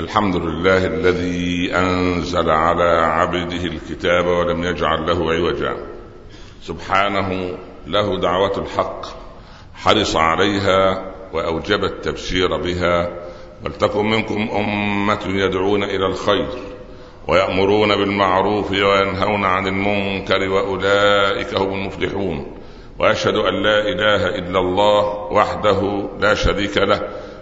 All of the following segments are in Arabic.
الحمد لله الذي أنزل على عبده الكتاب ولم يجعل له عوجا. سبحانه له دعوة الحق حرص عليها وأوجب التبشير بها. ولتكن منكم أمة يدعون إلى الخير ويأمرون بالمعروف وينهون عن المنكر وأولئك هم المفلحون. وأشهد أن لا إله إلا الله وحده لا شريك له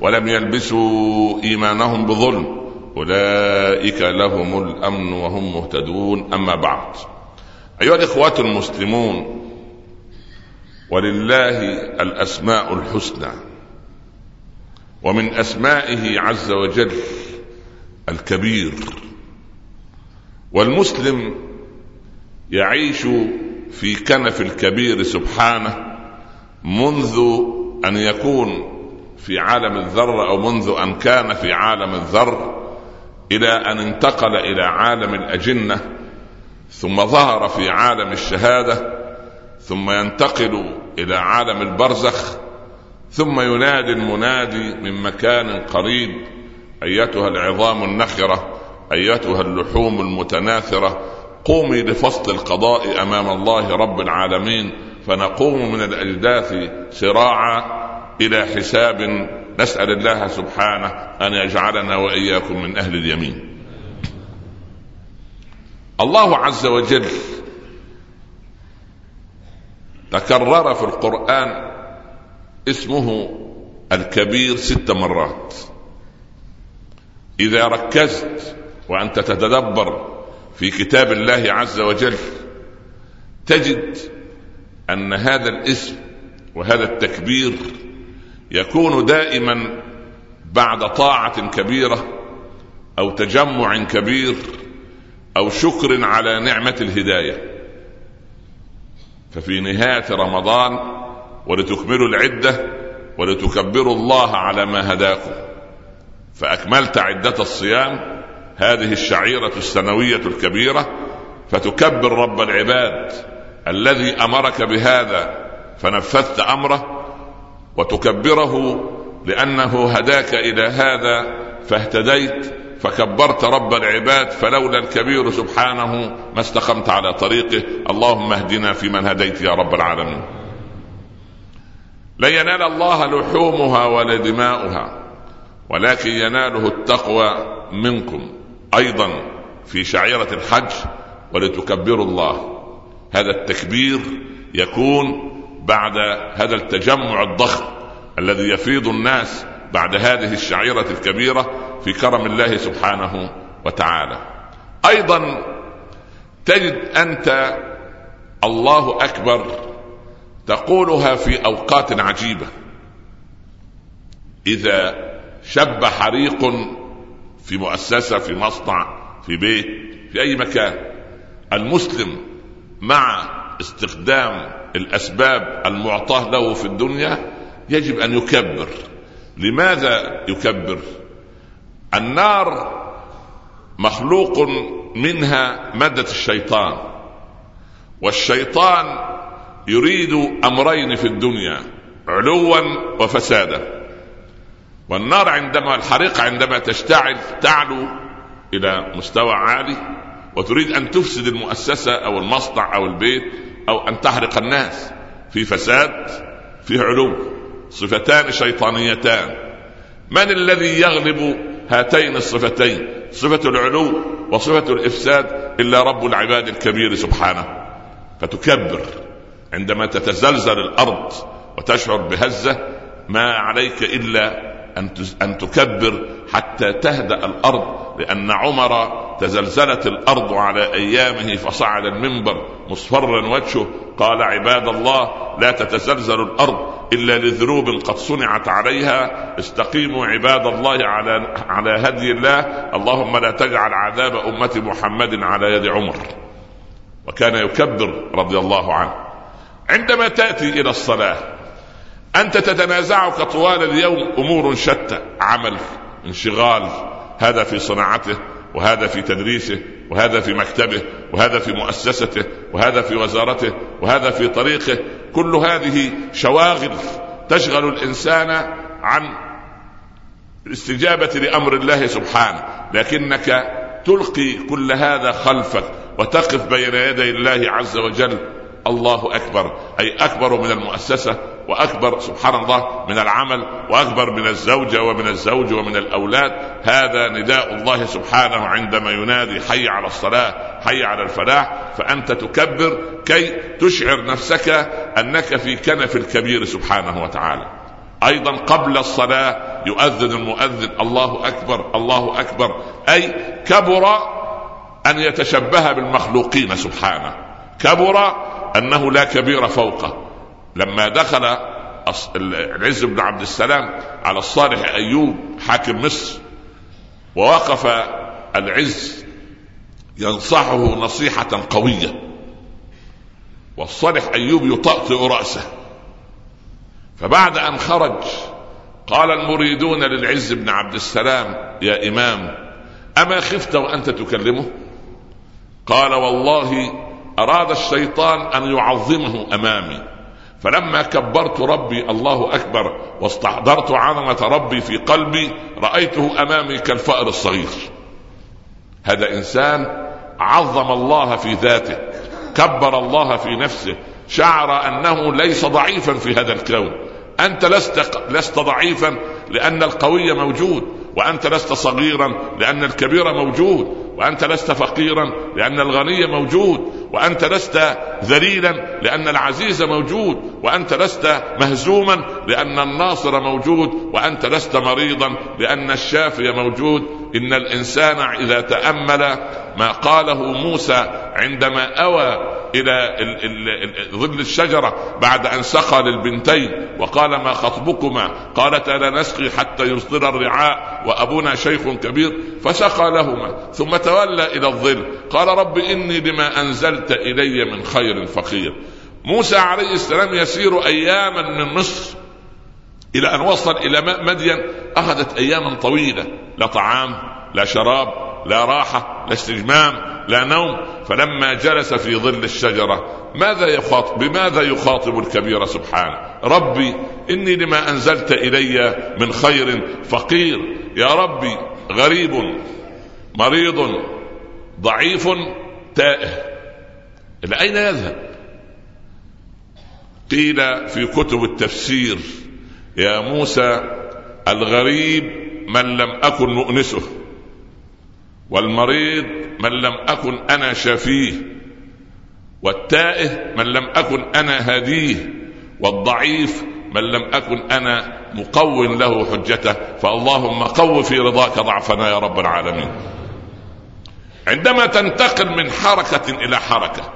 ولم يلبسوا إيمانهم بظلم. أولئك لهم الأمن وهم مهتدون. أما بعد أيها الإخوة المسلمون ولله الأسماء الحسنى ومن أسمائه عز وجل الكبير. والمسلم يعيش في كنف الكبير سبحانه منذ أن يكون في عالم الذر أو منذ أن كان في عالم الذر إلى أن انتقل إلى عالم الأجنة ثم ظهر في عالم الشهادة ثم ينتقل إلى عالم البرزخ ثم ينادي المنادي من مكان قريب أيتها العظام النخرة أيتها اللحوم المتناثرة قومي لفصل القضاء أمام الله رب العالمين فنقوم من الأجداث سراعا إلى حساب نسأل الله سبحانه أن يجعلنا وإياكم من أهل اليمين. الله عز وجل تكرر في القرآن اسمه الكبير ست مرات. إذا ركزت وأنت تتدبر في كتاب الله عز وجل تجد أن هذا الاسم وهذا التكبير يكون دائما بعد طاعة كبيرة أو تجمع كبير أو شكر على نعمة الهداية. ففي نهاية رمضان ولتكملوا العدة ولتكبروا الله على ما هداكم. فأكملت عدة الصيام هذه الشعيرة السنوية الكبيرة فتكبر رب العباد الذي أمرك بهذا فنفذت أمره وتكبره لأنه هداك إلى هذا فاهتديت فكبرت رب العباد فلولا الكبير سبحانه ما استقمت على طريقه. اللهم اهدنا فيمن هديت يا رب العالمين. لن ينال الله لحومها ولا دماؤها ولكن يناله التقوى منكم أيضا في شعيرة الحج ولتكبروا الله. هذا التكبير يكون بعد هذا التجمع الضخم الذي يفيض الناس بعد هذه الشعيرة الكبيرة في كرم الله سبحانه وتعالى. أيضا تجد أنت الله أكبر تقولها في أوقات عجيبة. إذا شب حريق في مؤسسة في مصنع في بيت في أي مكان المسلم مع استخدام الأسباب المعطاة له في الدنيا يجب أن يكبر. لماذا يكبر؟ النار مخلوق منها مادة الشيطان والشيطان يريد أمرين في الدنيا علوا وفسادا. والنار عندما الحريقه عندما تشتعل تعلو إلى مستوى عالي وتريد أن تفسد المؤسسة أو المصنع أو البيت أو أن تحرق الناس في فساد في علو. صفتان شيطانيتان. من الذي يغلب هاتين الصفتين؟ صفة العلو وصفة الإفساد إلا رب العباد الكبير سبحانه. فتكبر عندما تتزلزل الأرض وتشعر بهزة ما عليك إلا أن أن تكبر حتى تهدأ الأرض لأن عمر تزلزلت الأرض على أيامه فصعد المنبر مصفرا وجهه قال عباد الله لا تتزلزل الأرض إلا لذنوب قد صنعت عليها. استقيموا عباد الله على على هدي الله. اللهم لا تجعل عذاب أمة محمد على يد عمر. وكان يكبر رضي الله عنه. عندما تأتي إلى الصلاة أنت تتنازعك طوال اليوم أمور شتى عمل انشغال هذا في صناعته وهذا في تدريسه وهذا في مكتبه وهذا في مؤسسته وهذا في وزارته وهذا في طريقه. كل هذه شواغل تشغل الإنسان عن الاستجابة لأمر الله سبحانه. لكنك تلقي كل هذا خلفك وتقف بين يدي الله عز وجل. الله أكبر أي أكبر من المؤسسة وأكبر سبحان الله من العمل وأكبر من الزوجه ومن الزوج ومن الأولاد. هذا نداء الله سبحانه عندما ينادي حي على الصلاة حي على الفلاح. فأنت تكبر كي تشعر نفسك أنك في كنف الكبير سبحانه وتعالى. أيضا قبل الصلاة يؤذن المؤذن الله أكبر الله أكبر. أي كبر أن يتشبه بالمخلوقين سبحانه. كبر أنه لا كبير فوقه. لما دخل العز بن عبد السلام على الصالح أيوب حاكم مصر ووقف العز ينصحه نصيحة قوية والصالح أيوب يطأطئ رأسه. فبعد أن خرج قال المريدون للعز بن عبد السلام يا إمام أما خفت وأنت تكلمه؟ قال والله أراد الشيطان أن يعظمه أمامي. فلما كبرت ربي الله أكبر واستحضرت عظمة ربي في قلبي رأيته أمامي كالفأر الصغير. هذا إنسان عظم الله في ذاته كبر الله في نفسه شعر أنه ليس ضعيفا في هذا الكون. أنت لست لست ضعيفا لأن القوي موجود وأنت لست صغيرا لأن الكبير موجود وأنت لست فقيرا لأن الغني موجود. وأنت لست ذليلا لأن العزيز موجود وأنت لست مهزوما لأن الناصر موجود وأنت لست مريضا لأن الشافي موجود. إن الإنسان إذا تأمل ما قاله موسى عندما أوى إلى ظل الشجرة بعد أن سقى للبنتين وقال ما خطبكما؟ قالتا لا نسقي حتى يصدر الرعاء وأبونا شيخ كبير. فسقى لهما. ثم تولى إلى الظل. قال رب إني لما أنزلت إلي من خير فقير. موسى عليه السلام يسير أياما من مصر إلى أن وصل إلى مدين. أخذت أياما طويلة. لا طعام لا شراب لا راحة لا استجمام. لا نوم. فلما جلس في ظل الشجرة ماذا يخاطب بماذا يخاطب الكبير سبحانه؟ ربي إني لما أنزلت إلي من خير فقير. يا ربي غريب مريض ضعيف تائه. إلى أين يذهب؟ قيل في كتب التفسير يا موسى الغريب من لم أكن مؤنسه. والمريض من لم أكن أنا شافيه والتائه من لم أكن أنا هديه والضعيف من لم أكن أنا مقو له حجته. فاللهم قو في رضاك ضعفنا يا رب العالمين. عندما تنتقل من حركة إلى حركة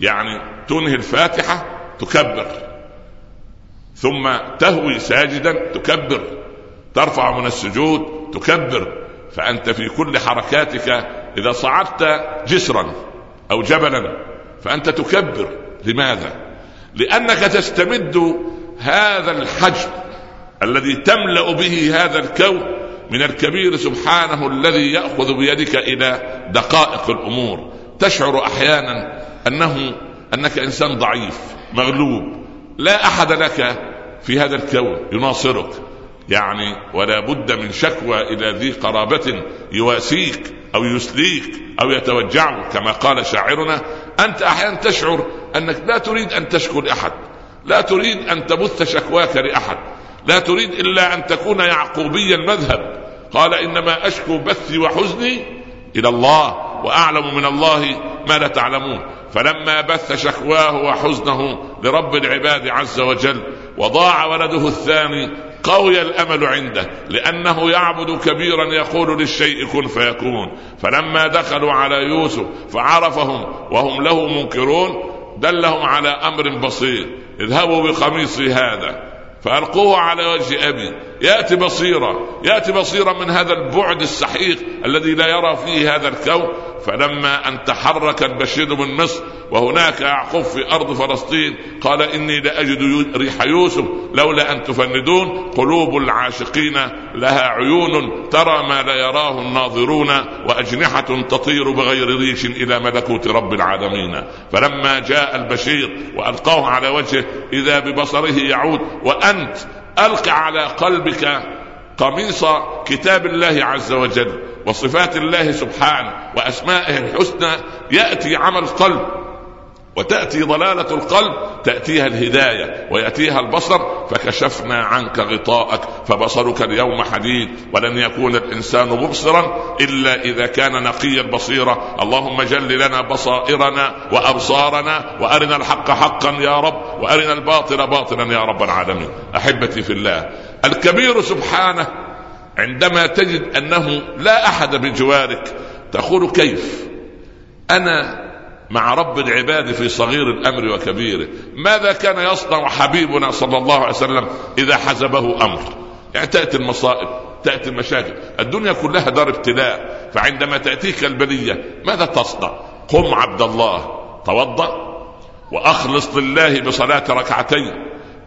يعني تنهي الفاتحة تكبر ثم تهوي ساجدا تكبر ترفع من السجود تكبر فأنت في كل حركاتك إذا صعدت جسرا أو جبلا فأنت تكبر. لماذا؟ لأنك تستمد هذا الحجم الذي تملأ به هذا الكون من الكبير سبحانه الذي يأخذ بيدك إلى دقائق الأمور. تشعر أحيانا أنه أنك إنسان ضعيف مغلوب. لا أحد لك في هذا الكون يناصرك. يعني ولا بد من شكوى إلى ذي قرابة يواسيك أو يسليك أو يتوجعك كما قال شاعرنا. أنت أحيانا تشعر أنك لا تريد أن تشكو لأحد لا تريد أن تبث شكواك لأحد لا تريد إلا أن تكون يعقوبي المذهب قال إنما أشكو بثي وحزني إلى الله وأعلم من الله ما لا تعلمون. فلما بث شكواه وحزنه لرب العباد عز وجل وضاع ولده الثاني قوي الأمل عنده لأنه يعبد كبيرا يقول للشيء كن فيكون. فلما دخلوا على يوسف فعرفهم وهم له منكرون دلهم على أمر بسيط اذهبوا بقميصي هذا. فألقوه على وجه أبي. يأتي بصيرا يأتي بصيرا من هذا البعد السحيق الذي لا يرى فيه هذا الكون. فلما أن تحرك البشير من مصر وهناك يعقوب في أرض فلسطين قال إني لأجد ريح يوسف لولا أن تفندون. قلوب العاشقين لها عيون ترى ما لا يراه الناظرون وأجنحة تطير بغير ريش إلى ملكوت رب العالمين. فلما جاء البشير وألقاه على وجهه إذا ببصره يعود وأنت ألق على قلبك قميص كتاب الله عز وجل وصفات الله سبحانه وأسمائه الحسنى يأتي عمل قلب وتأتي ضلالة القلب تأتيها الهداية ويأتيها البصر فكشفنا عنك غطاءك فبصرك اليوم حديد ولن يكون الإنسان مبصرا إلا إذا كان نقي البصيره اللهم جل لنا بصائرنا وأبصارنا وأرنا الحق حقا يا رب وأرنا الباطل باطلا يا رب العالمين أحبتي في الله الكبير سبحانه عندما تجد أنه لا أحد بجوارك تقول كيف؟ أنا مع رب العباد في صغير الأمر وكبيره ماذا كان يصنع حبيبنا صلى الله عليه وسلم إذا حزبه أمر؟ يعني تأتي المصائب تأتي المشاكل الدنيا كلها دار ابتلاء فعندما تأتيك البلية ماذا تصنع؟ قم عبد الله توضأ وأخلص لله بصلاة ركعتين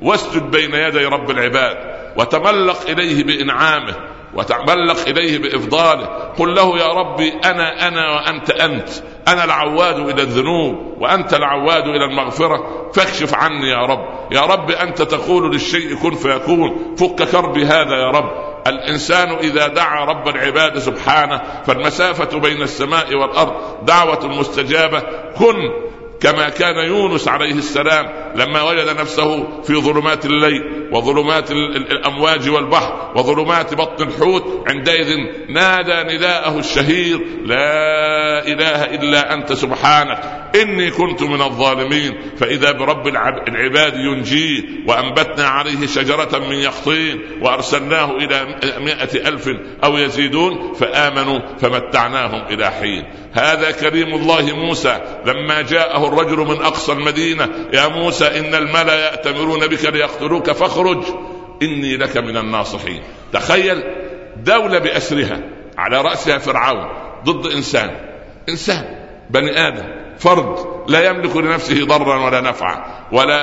واسجد بين يدي رب العباد وتملق إليه بإنعامه وتملق إليه بإفضاله. قل له يا ربي أنا أنا وأنت أنت. أنا العواد إلى الذنوب وأنت العواد إلى المغفرة. فاكشف عني يا رب. يا رب أنت تقول للشيء كن فيكون. فك كربي هذا يا رب. الإنسان إذا دعا رب العباد سبحانه فالمسافة بين السماء والأرض دعوة مستجابة. كن كما كان يونس عليه السلام لما وجد نفسه في ظلمات الليل وظلمات الأمواج والبحر وظلمات بطن الحوت عندئذ نادى نداءه الشهير لا إله إلا أنت سبحانك إني كنت من الظالمين فإذا برب العباد ينجيه وأنبتنا عليه شجرة من يقطين وأرسلناه إلى مائة ألف أو يزيدون فآمنوا فمتعناهم إلى حين. هذا كريم الله موسى. لما جاءه الرجل من أقصى المدينة يا موسى إن الملأ يأتمرون بك ليقتلوك فاخرج. إني لك من الناصحين. تخيل دولة بأسرها على رأسها فرعون ضد إنسان. إنسان بني آدم فرد. لا يملك لنفسه ضرا ولا نفعا ولا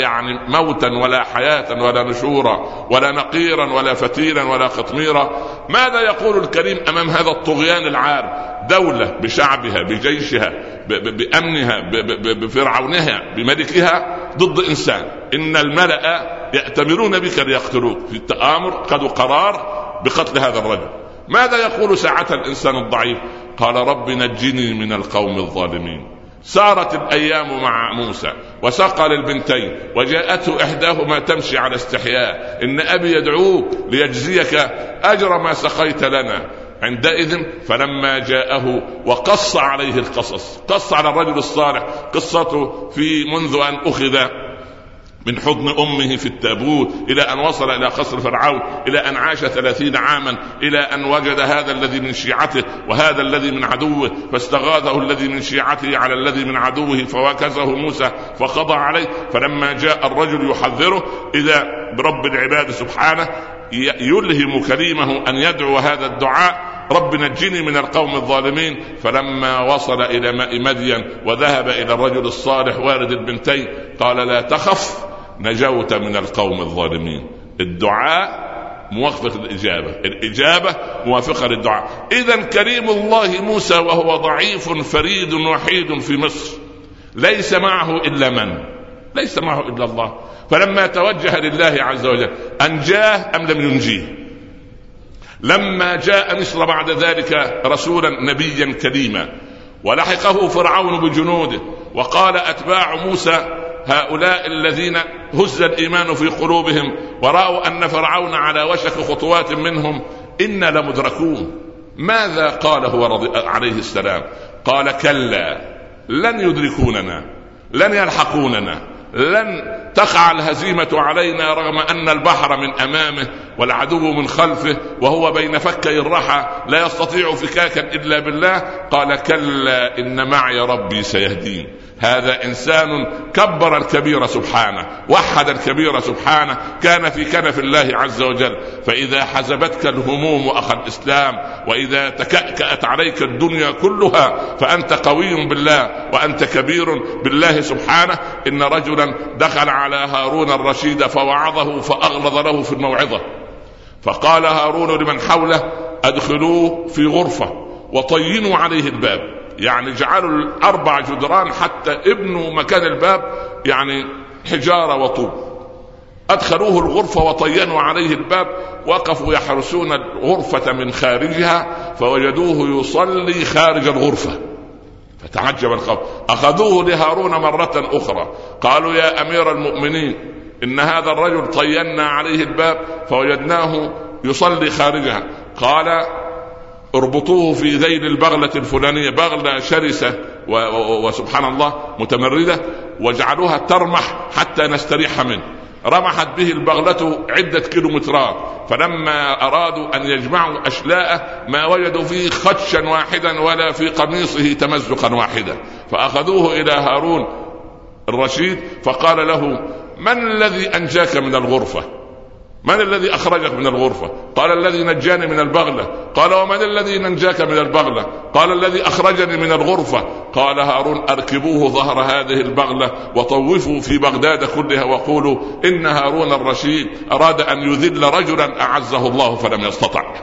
يعني موتا ولا حياة ولا نشورا ولا نقيرا ولا فتيلا ولا قطميرا ماذا يقول الكريم أمام هذا الطغيان العار؟ دولة بشعبها بجيشها بأمنها بفرعونها بملكها ضد إنسان. إن الملأ يأتمرون بك ليقتلوك. في التآمر خذوا قرار بقتل هذا الرجل. ماذا يقول ساعة الإنسان الضعيف؟ قال رب نجني من القوم الظالمين. سارت الأيام مع موسى وسقى للبنتين وجاءته إحداهما تمشي على استحياء. إن أبي يدعوك ليجزيك أجر ما سقيت لنا. عندئذ فلما جاءه وقص عليه القصص قص على الرجل الصالح قصته في منذ أن أخذ من حضن أمه في التابوت إلى أن وصل إلى قصر فرعون إلى أن عاش ثلاثين عاما إلى أن وجد هذا الذي من شيعته وهذا الذي من عدوه فاستغاثه الذي من شيعته على الذي من عدوه فوكزه موسى فقضى عليه فلما جاء الرجل يحذره إذا برب العباد سبحانه يلهم كريمه أن يدعو هذا الدعاء رب نجني من القوم الظالمين فلما وصل إلى ماء مدين وذهب إلى الرجل الصالح والد البنتين قال لا تخف نجوت من القوم الظالمين. الدعاء موافقة الإجابة. الإجابة موافقة للدعاء. إذا كريم الله موسى وهو ضعيف فريد وحيد في مصر. ليس معه إلا من؟ ليس معه إلا الله. فلما توجه لله عز وجل أنجاه أم لم ينجيه؟ لما جاء مصر بعد ذلك رسولا نبيا كريما ولحقه فرعون بجنوده وقال أتباع موسى هؤلاء الذين هز الإيمان في قلوبهم ورأوا أن فرعون على وشك خطوات منهم إنا لمدركون. ماذا قال هو عليه السلام؟ قال كلا لن يدركوننا لن يلحقوننا لن تقع الهزيمة علينا رغم أن البحر من أمامه والعدو من خلفه وهو بين فكي الرحى لا يستطيع فكاكا إلا بالله. قال كلا إن معي ربي سيهدين. هذا إنسان كبر الكبير سبحانه وحد الكبير سبحانه كان في كنف الله عز وجل. فإذا حزبتك الهموم أخ الإسلام وإذا تكأكأت عليك الدنيا كلها فأنت قوي بالله وأنت كبير بالله سبحانه. إن رجلا دخل على هارون الرشيد فوعظه فاغلظ له في الموعظة. فقال هارون لمن حوله أدخلوه في غرفة وطينوا عليه الباب. يعني جعلوا الأربع جدران حتى ابنوا مكان الباب يعني حجارة وطوب. أدخلوه الغرفة وطينوا عليه الباب وقفوا يحرسون الغرفة من خارجها فوجدوه يصلي خارج الغرفة. فتعجب القوم. أخذوه لهارون مرة أخرى. قالوا يا أمير المؤمنين إن هذا الرجل طينا عليه الباب فوجدناه يصلي خارجها. قال اربطوه في ذيل البغلة الفلانية بغلة شرسة وسبحان الله متمردة واجعلوها ترمح حتى نستريح منه. رمحت به البغلة عدة كيلومترات فلما أرادوا أن يجمعوا أشلاءه ما وجدوا فيه خدشا واحدا ولا في قميصه تمزقا واحدا. فأخذوه إلى هارون الرشيد فقال له من الذي أنجاك من الغرفة؟ من الذي أخرجك من الغرفة؟ قال الذي نجاني من البغلة. قال ومن الذي نجاك من البغلة؟ قال الذي أخرجني من الغرفة. قال هارون أركبوه ظهر هذه البغلة وطوفوا في بغداد كلها وقولوا إن هارون الرشيد أراد أن يذل رجلا أعزه الله فلم يستطع.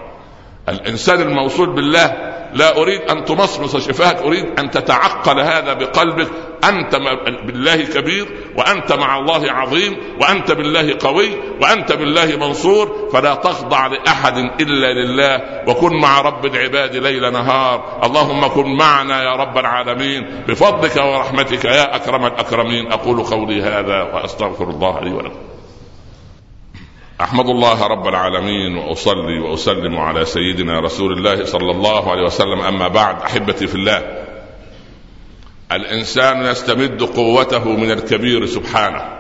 الإنسان الموصول بالله لا أريد أن تمصمص شفاهك أريد أن تتعقل هذا بقلبك أنت بالله كبير وأنت مع الله عظيم وأنت بالله قوي وأنت بالله منصور فلا تخضع لأحد إلا لله وكن مع رب العباد ليل نهار. اللهم كن معنا يا رب العالمين. بفضلك ورحمتك يا أكرم الأكرمين. أقول قولي هذا وأستغفر الله لي ولكم. أحمد الله رب العالمين وأصلي وأسلم على سيدنا رسول الله صلى الله عليه وسلم. أما بعد أحبتي في الله الإنسان يستمد قوته من الكبير سبحانه.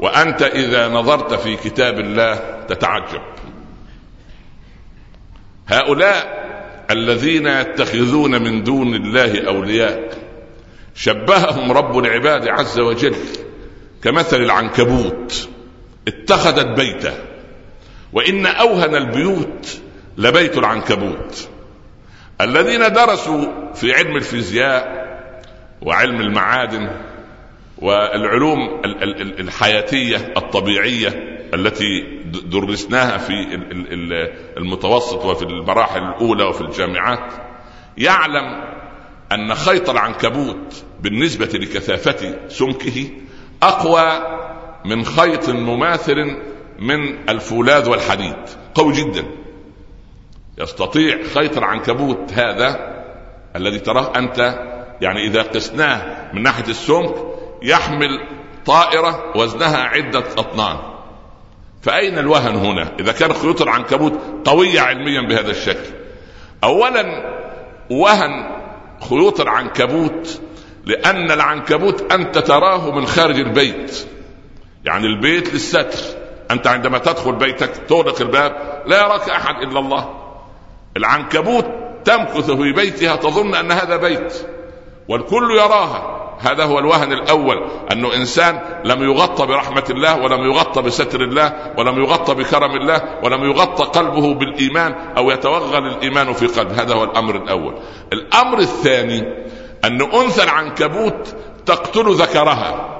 وأنت إذا نظرت في كتاب الله تتعجب. هؤلاء الذين يتخذون من دون الله أولياء شبههم رب العباد عز وجل كمثل العنكبوت اتخذت بيته. وإن أوهن البيوت لبيت العنكبوت. الذين درسوا في علم الفيزياء وعلم المعادن والعلوم الحياتية الطبيعية التي درسناها في المتوسط وفي المراحل الأولى وفي الجامعات يعلم أن خيط العنكبوت بالنسبة لكثافة سمكه أقوى من خيط مماثل من الفولاذ والحديد قوي جدا. يستطيع خيط العنكبوت هذا الذي تراه أنت يعني إذا قسناه من ناحية السمك يحمل طائرة وزنها عدة أطنان. فأين الوهن هنا؟ إذا كان خيوط العنكبوت قويه علميا بهذا الشكل. اولا وهن خيوط العنكبوت لأن العنكبوت أنت تراه من خارج البيت. يعني البيت للستر. أنت عندما تدخل بيتك تغلق الباب لا يراك أحد إلا الله. العنكبوت تمكث في بيتها تظن أن هذا بيت والكل يراها. هذا هو الوهن الأول انه إنسان لم يغطى برحمة الله ولم يغطى بستر الله ولم يغطى بكرم الله ولم يغطى قلبه بالإيمان أو يتوغل الإيمان في قلب. هذا هو الأمر الأول. الأمر الثاني أن أنثى العنكبوت تقتل ذكرها.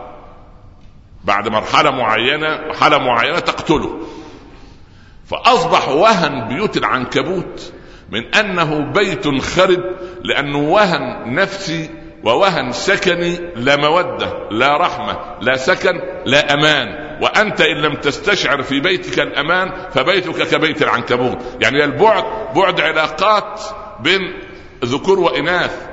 بعد مرحلة معينة مرحلة معينة تقتله. فأصبح وهن بيوت العنكبوت من أنه بيت خرب لأنه وهن نفسي ووهن سكني لا مودة لا رحمة لا سكن لا أمان. وأنت إن لم تستشعر في بيتك الأمان فبيتك كبيت العنكبوت. يعني البعد بعد علاقات بين ذكور وإناث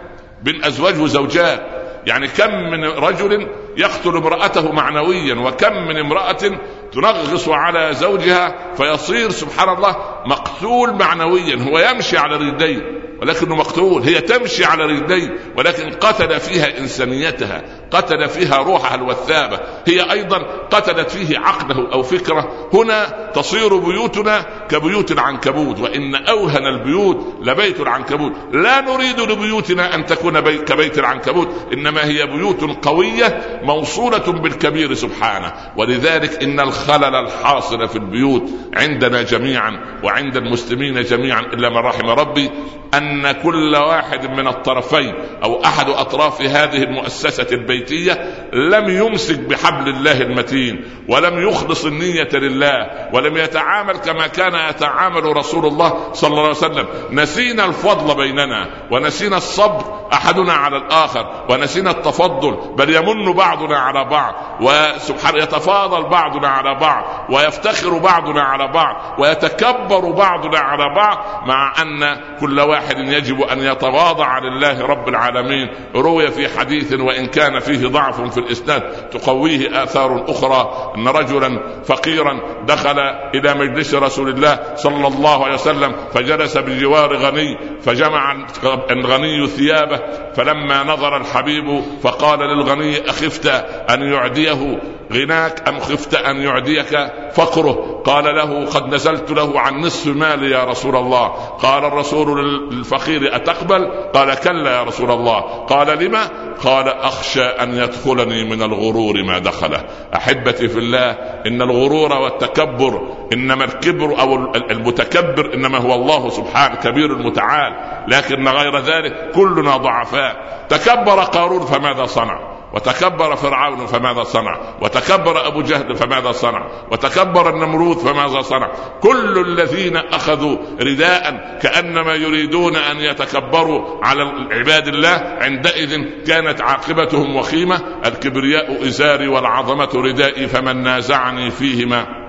بين أزواج وزوجات. يعني كم من رجل يقتل امرأته معنويا وكم من امرأة تنغص على زوجها فيصير سبحان الله مقتول معنويا هو يمشي على رجليه. ولكنه مقتول هي تمشي على رجليه ولكن قتل فيها إنسانيتها قتل فيها روحها الوثابة هي أيضا قتلت فيه عقله أو فكره. هنا تصير بيوتنا كبيوت العنكبوت وإن أوهن البيوت لبيت العنكبوت. لا نريد لبيوتنا أن تكون بي كبيت العنكبوت إنما هي بيوت قوية موصولة بالكبير سبحانه. ولذلك إن الخلل الحاصل في البيوت عندنا جميعا وعند المسلمين جميعا إلا من رحم ربي أن كل واحد من الطرفين أو أحد أطراف هذه المؤسسة البيتية لم يمسك بحبل الله المتين ولم يخلص النية لله ولم يتعامل كما كان يتعامل رسول الله صلى الله عليه وسلم. نسينا الفضل بيننا ونسينا الصبر أحدنا على الآخر ونسينا التفضل بل يمن بعضنا على بعض وسبحان يتفاضل بعضنا على بعض ويفتخر بعضنا على بعض ويتكبر بعضنا على بعض مع أن كل واحد يجب أن يتواضع لله رب العالمين. روي في حديث وإن كان فيه ضعف في الإسناد تقويه آثار أخرى. إن رجلا فقيرا دخل إلى مجلس رسول الله صلى الله عليه وسلم فجلس بجوار غني فجمع الغني ثيابه فلما نظر الحبيب فقال للغني أخفت أن يعديه؟ غناك أم خفت أن يعديك فقره؟ قال له قد نزلت له عن نصف مالي يا رسول الله. قال الرسول للفقير أتقبل؟ قال كلا يا رسول الله. قال لما؟ قال أخشى أن يدخلني من الغرور ما دخله. أحبتي في الله إن الغرور والتكبر إنما الكبر أو المتكبر إنما هو الله سبحانه كبير المتعال. لكن غير ذلك كلنا ضعفاء. تكبر قارون فماذا صنع؟ وتكبر فرعون فماذا صنع؟ وتكبر أبو جهل فماذا صنع؟ وتكبر النمرود فماذا صنع؟ كل الذين أخذوا رداء كأنما يريدون أن يتكبروا على عباد الله عندئذ كانت عاقبتهم وخيمة الكبرياء إزاري والعظمة ردائي فمن نازعني فيهما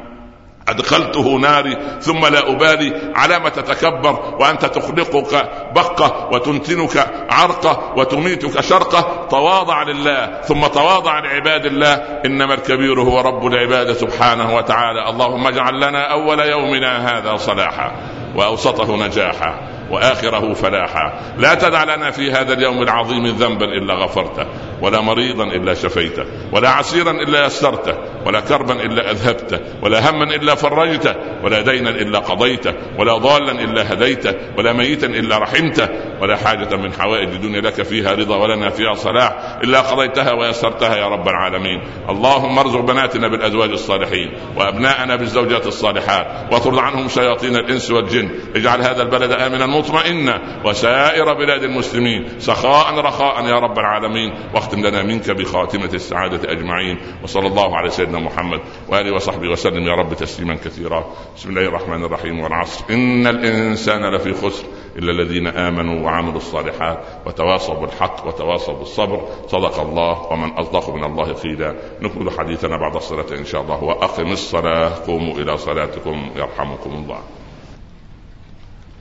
أدخلته ناري ثم لا أبالي على ما تتكبر وأنت تخلقك بقة وتنتنك عرقة وتميتك شرقة. تواضع لله ثم تواضع لعباد الله. إنما الكبير هو رب العباد سبحانه وتعالى. اللهم اجعل لنا أول يومنا هذا صلاحا وأوسطه نجاحا وآخره فلاحا. لا تدع لنا في هذا اليوم العظيم ذنبا إلا غفرته. ولا مريضا إلا شفيته ولا عسيرا إلا يسرته ولا كربا إلا أذهبته ولا هما إلا فرجته ولا دينا إلا قضيته ولا ضالا إلا هديته ولا ميتا إلا رحمته ولا حاجة من حوائج الدنيا لك فيها رضا ولنا فيها صلاح إلا قضيتها ويسرتها يا رب العالمين. اللهم ارزق بناتنا بالأزواج الصالحين وأبناءنا بالزوجات الصالحات واطرد عنهم شياطين الإنس والجن اجعل هذا البلد آمنا مطمئنا وسائر بلاد المسلمين سخاء رخاء يا رب العالمين. واختم لنا منك بخاتمة السعادة أجمعين وصلى الله على سيدنا محمد وآله وصحبه وسلم. يا رب تسليما كثيرا. بسم الله الرحمن الرحيم والعصر. إن الإنسان لفي خسر إلا الذين آمنوا وعملوا الصالحات وتواصوا بالحق وتواصوا بالصبر. صدق الله ومن أصدق من الله قيلا. نكمل حديثنا بعد الصلاة إن شاء الله وأقم الصلاة قوموا إلى صلاتكم يرحمكم الله.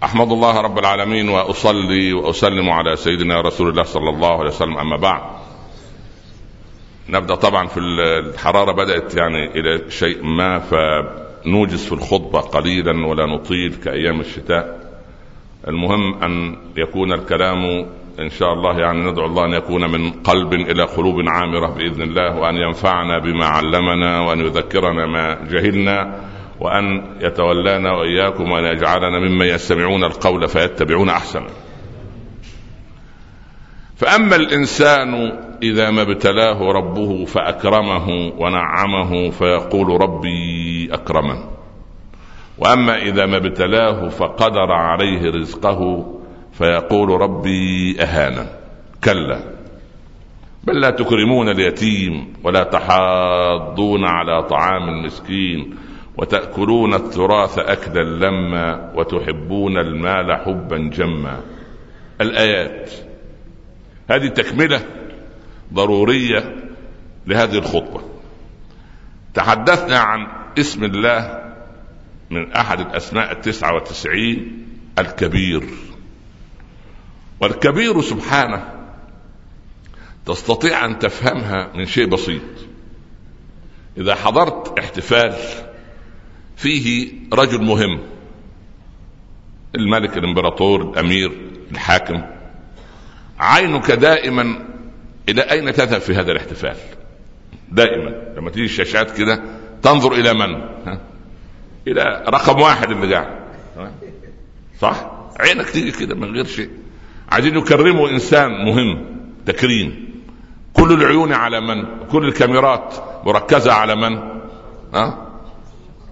أحمد الله رب العالمين وأصلي وأسلم على سيدنا رسول الله صلى الله عليه وسلم. أما بعد نبدأ طبعا في الحرارة بدأت يعني إلى شيء ما فنوجز في الخطبة قليلا ولا نطيل كأيام الشتاء المهم أن يكون الكلام إن شاء الله يعني ندعو الله أن يكون من قلب إلى قلوب عامرة بإذن الله وأن ينفعنا بما علمنا وأن يذكرنا ما جهلنا وأن يتولانا وإياكم وأن يجعلنا ممن يستمعون القول فيتبعون احسنه. فأما الإنسان إذا ما ابتلاه ربه فأكرمه ونعمه فيقول ربي اكرمن. وأما إذا ما ابتلاه فقدر عليه رزقه فيقول ربي اهانا كلا. بل لا تكرمون اليتيم ولا تحاضون على طعام المسكين وتأكلون التراث اكلا لما وتحبون المال حبا جما. الآيات. هذه تكملة ضرورية لهذه الخطبة. تحدثنا عن اسم الله من أحد الأسماء التسعة وتسعين الكبير. والكبير سبحانه تستطيع أن تفهمها من شيء بسيط. إذا حضرت احتفال فيه رجل مهم الملك الإمبراطور الأمير الحاكم عينك دائما إلى أين تذهب في هذا الاحتفال؟ دائما لما تيجي الشاشات كده تنظر إلى من؟ ها؟ إلى رقم واحد اللي قاعد صح؟ عينك تيجي كده من غير شيء. عايزين يكرموا إنسان مهم تكريم. كل العيون على من؟ كل الكاميرات مركزة على من؟ ها؟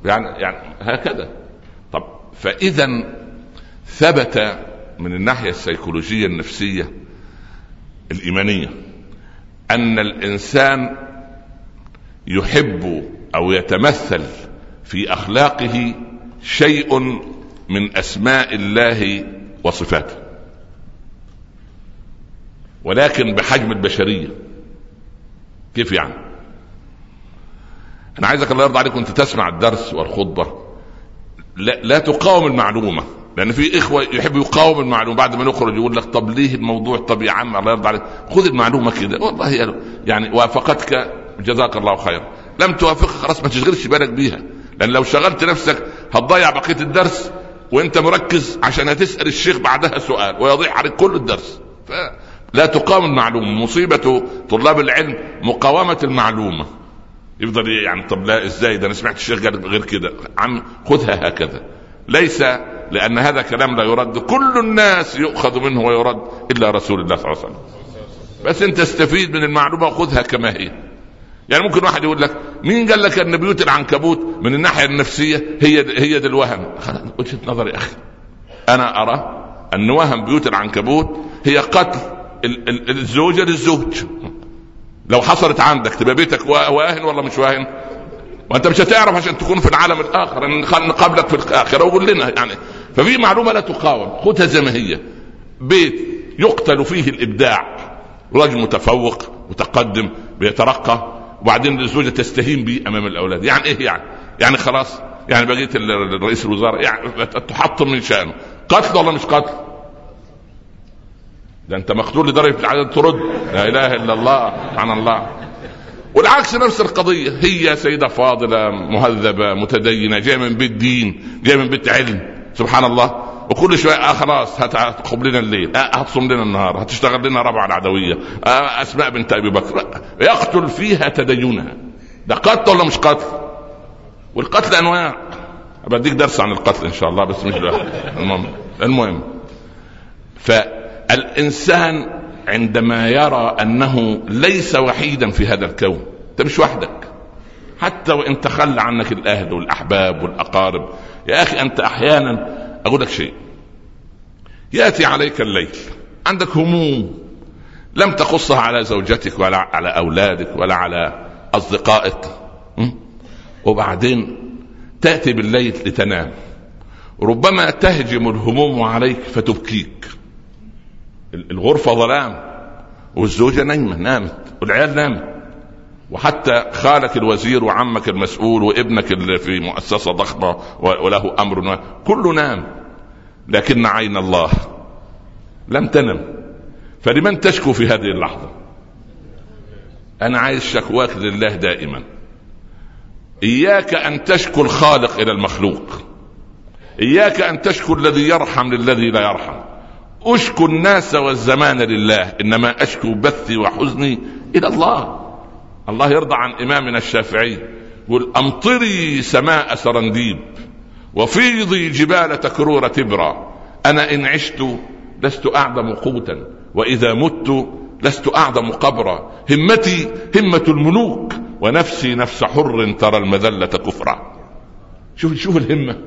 يعني يعني هكذا. طب فاذا ثبت من الناحية السيكولوجية النفسية الإيمانية أن الإنسان يحب أو يتمثل في أخلاقه شيء من أسماء الله وصفاته. ولكن بحجم البشرية. كيف يعني؟ أنا عايزك الله يرضى عليك وأنت تسمع الدرس والخطبة. لا, لا تقاوم المعلومة. لأن في إخوة يحب يقاوم المعلومة بعد ما نخرج يقول لك طب ليه الموضوع طب يا عم الله يرضى عليك. خذ المعلومة كده. والله يعني وافقتك جزاك الله خيرا. لم توافقك خلاص ما تشغلش بالك بيها. لأن لو شغلت نفسك هتضيع بقية الدرس وأنت مركز عشان هتسأل الشيخ بعدها سؤال ويضيع عليك كل الدرس. لا تقاوم المعلومة. مصيبة طلاب العلم مقاومة المعلومة. يفضل يعني طب لا إزاي؟ ده أنا سمعت الشيخ قال غير كده. عم خذها هكذا. ليس لأن هذا كلام لا يرد. كل الناس يؤخذ منه ويرد إلا رسول الله صلى الله عليه وسلم. بس أنت استفيد من المعلومة وخذها كما هي. يعني ممكن واحد يقول لك مين قال لك أن بيوت العنكبوت من الناحية النفسية هي هي الوهم؟ وجهة نظري أخي. أنا أرى أن وهم بيوت العنكبوت هي قتل الزوجة للزوج. لو حصلت عندك تبقى بيتك واهن ولا مش واهن؟ وأنت مش هتعرف عشان تكون في العالم الآخر. نقابلك في الآخرة. وقول لنا يعني. ففي معلومة لا تقاوم. خذها زي ما هي. بيت يقتل فيه الإبداع. رجل متفوق متقدم بيترقى وبعدين الزوجة تستهين به أمام الأولاد. يعني إيه يعني؟ يعني خلاص. يعني بقيت رئيس الوزراء يعني تحطم من شأنه. قتل ولا مش قتل؟ ده أنت مقتول لدرجة العدد ترد. لا إله إلا الله. سبحان الله. والعكس نفس القضية. هي سيدة فاضلة مهذبة متدينة جاية من بيت دين جاية من بيت علم سبحان الله وكل شوية آه خلاص هتقوم لنا الليل. آه هتصوم لنا النهار. هتشتغل لنا ربع العدوية. آه أسماء بنت أبي بكر. يقتل فيها تدينها. ده قتل ولا مش قتل؟ والقتل أنواع. بديك درس عن القتل إن شاء الله بس مش المهم. المهم. فالإنسان عندما يرى أنه ليس وحيدا في هذا الكون. أنت مش وحدك. حتى وإن تخلى عنك الأهل والأحباب والأقارب. يا أخي أنت أحيانا أقول لك شيء. يأتي عليك الليل. عندك هموم لم تقصها على زوجتك ولا على أولادك ولا على أصدقائك. وبعدين تأتي بالليل لتنام. ربما تهجم الهموم عليك فتبكيك. الغرفة ظلام والزوجة نايمة نامت والعيال نامت. وحتى خالك الوزير وعمك المسؤول وابنك اللي في مؤسسة ضخمة وله أمر كله نام. لكن عين الله لم تنم. فلمن تشكو في هذه اللحظة؟ أنا عايز شكواك لله دائما. إياك أن تشكو الخالق إلى المخلوق. إياك أن تشكو الذي يرحم للذي لا يرحم. أشكو الناس والزمان لله إنما أشكو بثي وحزني إلى الله. الله يرضى عن إمامنا الشافعي يقول أمطري سماء سرنديب وفيضي جبال تكرور تبرا. أنا إن عشت لست أعظم قوتا وإذا مت لست أعظم قبرا. همتي همة الملوك ونفسي نفس حر ترى المذلة كفرا. شوف شوف الهمة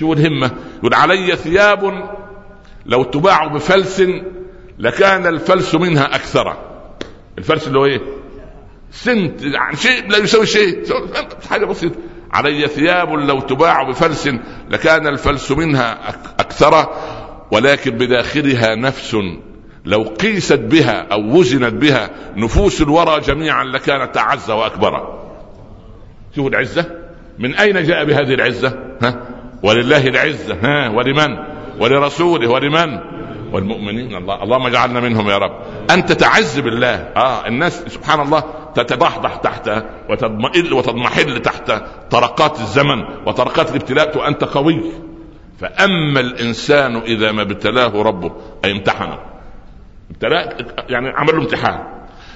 شوف الهمة. يقول علي ثياب لو تباع بفلس لكان الفلس منها أكثر. الفلس اللي هو إيه؟ سنت يعني شيء لا يساوي شيء. حاجة بسيطة. علي ثياب لو تباع بفلس لكان الفلس منها أكثر ولكن بداخلها نفس. لو قيست بها أو وزنت بها نفوس الورى جميعا لكانت أعز وأكبر. شوف العزة. من أين جاء بهذه العزة؟ ها؟ ولله العزة. ها؟ ولمن؟ ولرسوله ولمن؟ والمؤمنين. الله. اللهم اجعلنا منهم يا رب. أنت تعز بالله. آه الناس سبحان الله تتضحضح تحت وتضمئل وتضمحل تحت طرقات الزمن وطرقات الابتلاء وأنت قوي. فأما الإنسان إذا ما ابتلاه ربه أي امتحنه. ابتلاه يعني عمل له امتحان.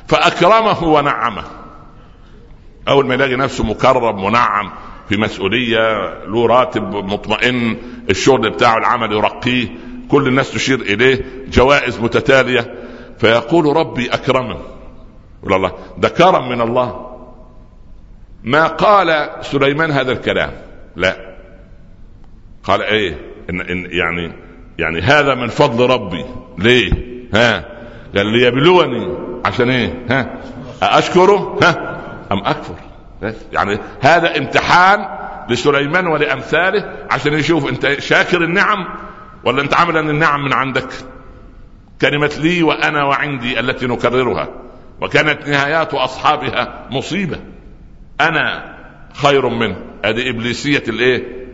فأكرمه ونعمه. أول ما يلاقي نفسه مكرم منعم في مسؤوليه له راتب مطمئن الشغل بتاعه العمل يرقيه كل الناس تشير إليه جوائز متتالية. فيقول ربي أكرمن. الله ده كرم من الله. ما قال سليمان هذا الكلام؟ لا. قال إيه؟ إن, إن يعني يعني هذا من فضل ربي. ليه؟ ها؟ قال ليبلوني. عشان إيه؟ ها؟ أشكره؟ ها؟ أم أكفر؟ يعني هذا امتحان لسليمان ولأمثاله عشان يشوف انت شاكر النعم ولا انت عامل أن النعم من عندك. كلمة لي وأنا وعندي التي نكررها وكانت نهايات أصحابها مصيبة. أنا خير منه هذه إبليسية الإيه؟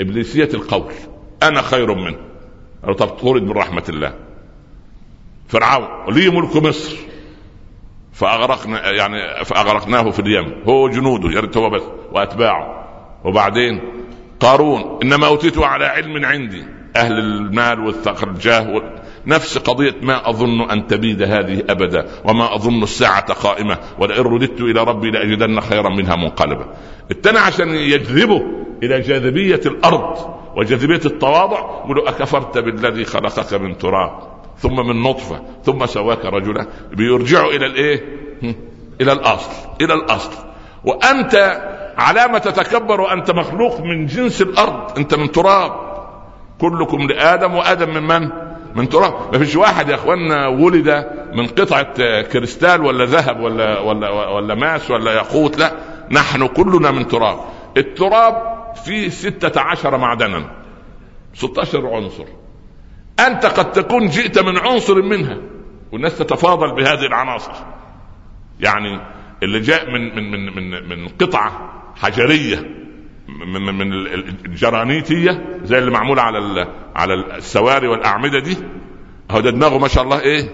إبليسية القول. أنا خير منه طب طرد من رحمة الله. فرعون لي ملك مصر. فاغرقنا يعني فأغرقناه في اليم. هو وجنوده يا ريت هو بس وأتباعه. وبعدين قارون إنما اوتيته على علم عندي. أهل المال والثقل الجاه نفس قضية ما أظن أن تبيد هذه أبدا وما أظن الساعة قائمة ولئن رددت إلى ربي لأجدن خيرا منها منقلبا. التاني عشان يجذبه إلى جاذبية الأرض وجاذبية التواضع يقول أكفرت بالذي خلقك من تراب. ثم من نطفة ثم سواك رجلا. بيرجعوا إلى الإيه؟ إلى الأصل إلى الأصل. وأنت علامة تتكبر وأنت مخلوق من جنس الأرض أنت من تراب. كلكم لآدم وآدم من من؟ من تراب. ما فيش واحد يا اخوانا ولد من قطعة كريستال ولا ذهب ولا ولا ولا ماس ولا ياقوت. لا نحن كلنا من تراب. التراب فيه ستة عشر معدنا. 16 عنصر. أنت قد تكون جئت من عنصر منها. والناس تتفاضل بهذه العناصر. يعني اللي جاء من من من من, من قطعة حجرية من من الجرانيتية زي اللي معمولة على على السواري والأعمدة دي. هو ده دماغه ما شاء الله إيه؟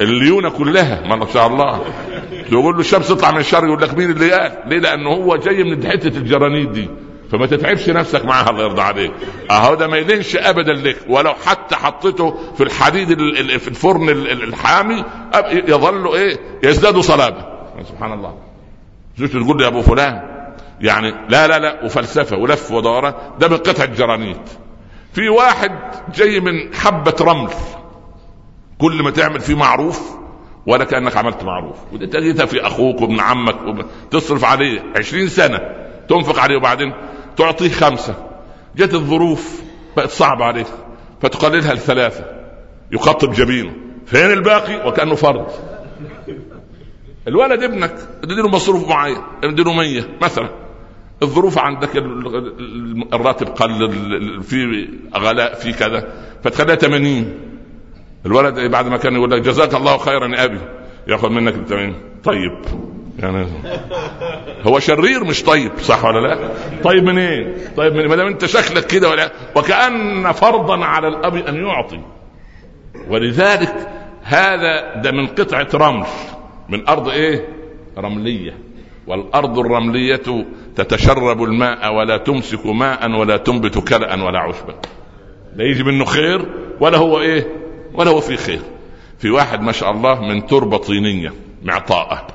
الليونة كلها ما شاء الله. يقول له الشمس تطلع من الشرق يقول لك مين اللي قال. ليه؟ لأنه هو جاي من حتة الجرانيت دي. فما تتعبش نفسك معاها الله يرضى عليك. أهو ده ما يلينش ابدا لك ولو حتى حطيته في الحديد في الفرن الحامي يظل إيه؟ يزداد صلابة. سبحان الله. زوجته تقول لي يا أبو فلان يعني لا لا لا وفلسفة ولف ودوران ده من قطع الجرانيت. في واحد جاي من حبة رمل. كل ما تعمل فيه معروف ولا كأنك عملت معروف. وده في أخوك وابن عمك تصرف عليه عشرين سنة تنفق عليه وبعدين تعطيه خمسة. جت الظروف بقت صعبة عليه فتقللها لثلاثة. يخطب جبينه. فين الباقي؟ وكأنه فرض الولد ابنك اديله مصروف معين اديله 100 مثلا. الظروف عندك الراتب قل في غلاء في كذا فتخليها 80 الولد بعد ما كان يقول لك جزاك الله خيرا يا أبي. ياخذ منك ال 80 طيب. يعني هو شرير مش طيب صح ولا لا؟ طيب منين؟ إيه؟ طيب من ما دام انت شكلك كده ولا وكأن فرضا على الأب أن يعطي ولذلك هذا ده من قطعة رمل من أرض إيه؟ رملية والأرض الرملية تتشرب الماء ولا تمسك ماء ولا تنبت كلأ ولا عشبا لا يجي منه خير ولا هو إيه ولا هو في خير في واحد ما شاء الله من تربة طينية معطاءة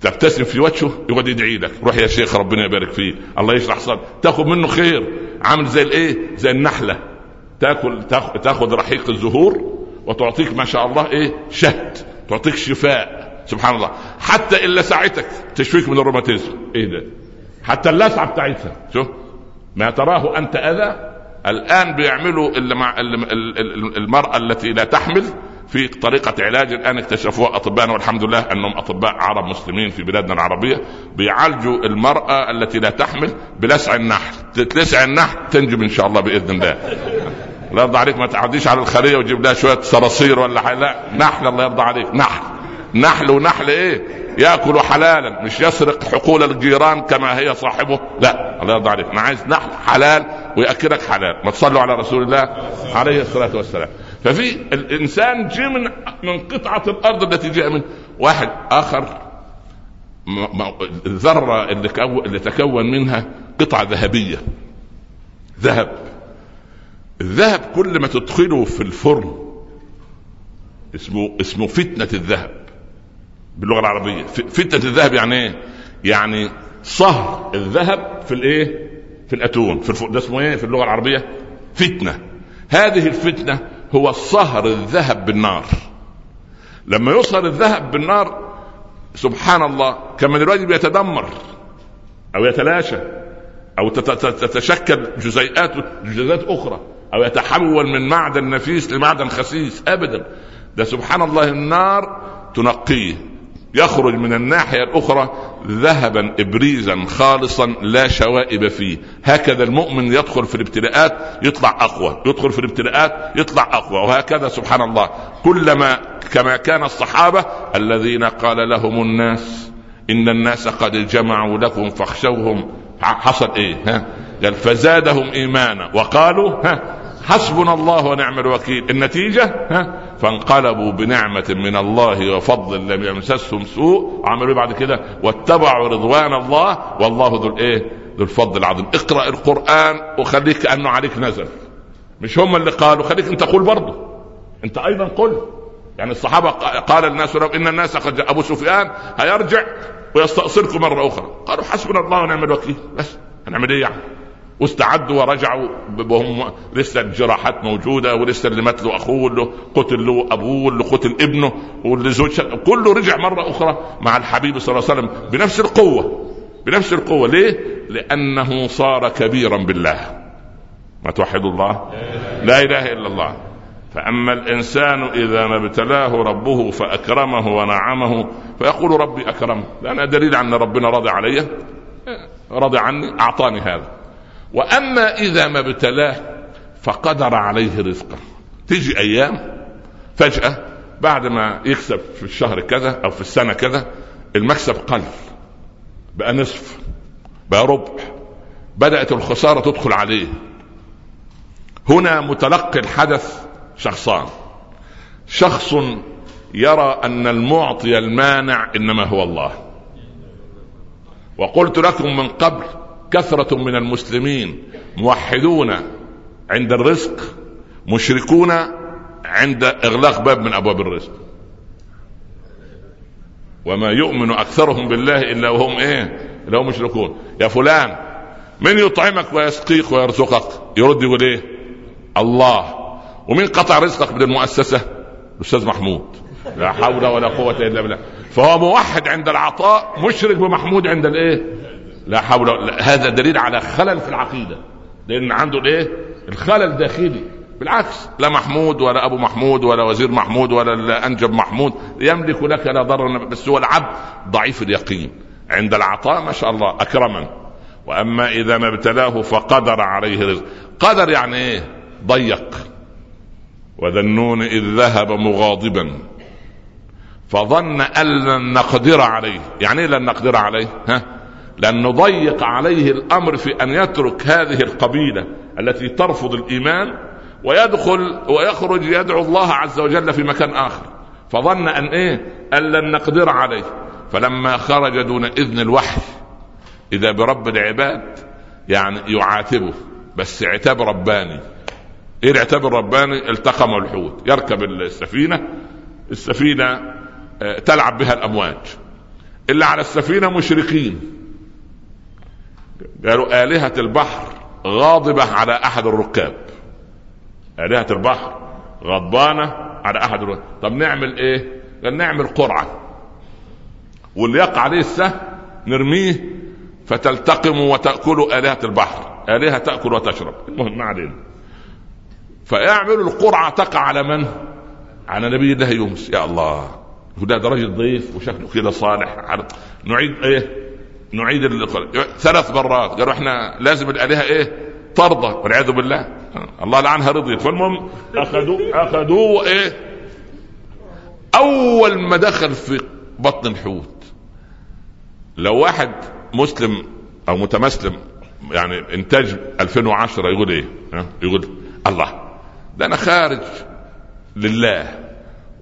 تبتسم في وجهه يقعد يدعي لك. روح يا شيخ ربنا يبارك فيه الله يشرح صدرك. تاخذ منه خير. عامل زي الايه؟ زي النحلة. تاكل تاخذ رحيق الزهور وتعطيك ما شاء الله إيه؟ شهد. تعطيك شفاء. سبحان الله. حتى إلا ساعتك. تشفيك من الروماتيزم. إيه ده؟ حتى اللسعة بتاعتها. شوف. ما تراه أنت أذى الآن بيعملوا اللي مع المرأة التي لا تحمل في طريقة علاج الآن اكتشفوها أطباء والحمد لله أنهم أطباء عرب مسلمين في بلادنا العربية بيعالجوا المرأة التي لا تحمل بلسع النحل. تلسع النحل تنجب إن شاء الله بإذن الله. لا يرضى عليك ما تعديش على الخلية وتجيب لها شوية صراصير ولا حاجة. لا نحل الله يرضى عليك نحل. نحل ونحل إيه؟ يأكل حلالا مش يسرق حقول الجيران كما هي صاحبه. لا الله يرضى عليك. أنا عايز نحل حلال ويأكلك حلال. ما تصلوا على رسول الله عليه الصلاة والسلام. ففي الإنسان جاء من من قطعة الأرض التي جاء من واحد آخر الذرة اللي, اللي تكون منها قطعة ذهبية ذهب الذهب كل ما تدخله في الفرن اسمه اسمه فتنة الذهب باللغة العربية فتنة الذهب يعني إيه؟ يعني صهر الذهب في الإيه؟ في الأتون في الف... ده اسمه إيه في اللغة العربية؟ فتنة هذه الفتنة هو صهر الذهب بالنار. لما يصهر الذهب بالنار سبحان الله كما دلوقتي بيتدمر أو يتلاشى أو تتشكل جزيئات جزيئات أخرى أو يتحول من معدن نفيس لمعدن خسيس. ابدا. ده سبحان الله النار تنقيه يخرج من الناحية الأخرى ذهبا ابريزا خالصا لا شوائب فيه. هكذا المؤمن يدخل في الابتلاءات يطلع أقوى. يدخل في الابتلاءات يطلع أقوى. وهكذا سبحان الله. كلما كما كان الصحابة الذين قال لهم الناس إن الناس قد جمعوا لكم فاخشوهم. حصل إيه؟ ها؟ قال فزادهم ايمانا. وقالوا ها؟ حسبنا الله ونعم الوكيل. النتيجة؟ ها؟ فانقلبوا بنعمة من الله وفضل لم يمسسهم سوء. عملوا إيه بعد كده؟ واتبعوا رضوان الله. والله ذو الإيه؟ ذو الفضل العظيم. اقرأ القرآن وخليك كأنه عليك نزل. مش هم اللي قالوا خليك أنت قول برضه. أنت أيضا قل. يعني الصحابة قال الناس إن الناس قد أبو سفيان هيرجع ويستأصلكم مرة أخرى. قالوا حسبنا الله ونعم الوكيل. بس. هنعمل إيه يعني؟ واستعدوا ورجعوا وهم لسه الجراحات موجودة ولسه اللي مات له أخوه واللي قتل له أبوه واللي قتل ابنه واللي زوج كله رجع مرة أخرى مع الحبيب صلى الله عليه وسلم بنفس القوة بنفس القوة. ليه؟ لأنه صار كبيرا بالله. ما توحدوا الله؟ لا إله إلا الله. فأما الإنسان إذا ما ابتلاه ربه فأكرمه ونعمه فيقول ربي اكرمه لأن دليل أن ربنا رضي علي. رضي عني أعطاني هذا. وأما إذا ما ابتلاه فقدر عليه رزقه. تيجي أيام فجأة بعد ما يكسب في الشهر كذا أو في السنة كذا المكسب قل بقى نصف بقى ربع بدأت الخسارة تدخل عليه. هنا متلقي الحدث شخصان. شخص يرى أن المعطي المانع إنما هو الله. وقلت لكم من قبل كثرة من المسلمين موحدون عند الرزق مشركون عند إغلاق باب من أبواب الرزق. وما يؤمن أكثرهم بالله إلا وهم إيه؟ إلا هم مشركون. يا فلان من يطعمك ويسقيك ويرزقك؟ يرد يقول إيه؟ الله. ومن قطع رزقك من المؤسسة؟ الأستاذ محمود. لا حول ولا قوة إلا بالله. فهو موحد عند العطاء مشرك بمحمود عند الإيه؟ لا حول هذا دليل على خلل في العقيدة. لأن عنده الإيه؟ الخلل داخلي بالعكس لا محمود ولا أبو محمود ولا وزير محمود ولا أنجب محمود يملك لك لا ضرر بس هو العبد ضعيف اليقين. عند العطاء ما شاء الله اكرما. وأما إذا ما ابتلاه فقدر عليه رزق. قدر يعني إيه؟ ضيق. وذنون إذ ذهب مغاضبا. فظن أن لن نقدر عليه. يعني إيه لن نقدر عليه؟ ها؟ لأن نضيق عليه الأمر في أن يترك هذه القبيلة التي ترفض الإيمان ويدخل ويخرج يدعو الله عز وجل في مكان آخر. فظن أن إيه؟ أن لن نقدر عليه. فلما خرج دون إذن الوحي إذا برب العباد يعني يعاتبه. بس عتاب رباني. إيه العتاب الرباني؟ التقم الحوت. يركب السفينة. السفينة آه، تلعب بها الأمواج. اللي على السفينة مشركين قالوا آلهة البحر غاضبة على أحد الركاب. آلهة البحر غضبانة على أحد الركاب. طب نعمل إيه؟ قال نعمل قرعة. واللي يقع عليه السهم نرميه فتلتقم وتأكل آلهة البحر. آلهة تأكل وتشرب. المهم ما علينا. فيعملوا القرعة تقع على من؟ على نبي الله يونس. يا الله وده درجة ضيف وشكله كده صالح. نعيد إيه؟ نعيد ثلاث مرات. قالوا إحنا لازم الآلهة إيه؟ ترضى. والعياذ بالله. الله لعنها رضيت. فالمهم اخذوه أخذوه إيه؟ أول ما دخل في بطن الحوت. لو واحد مسلم أو متمسلم يعني إنتاج 2010 يقول إيه؟ يقول الله ده أنا خارج لله.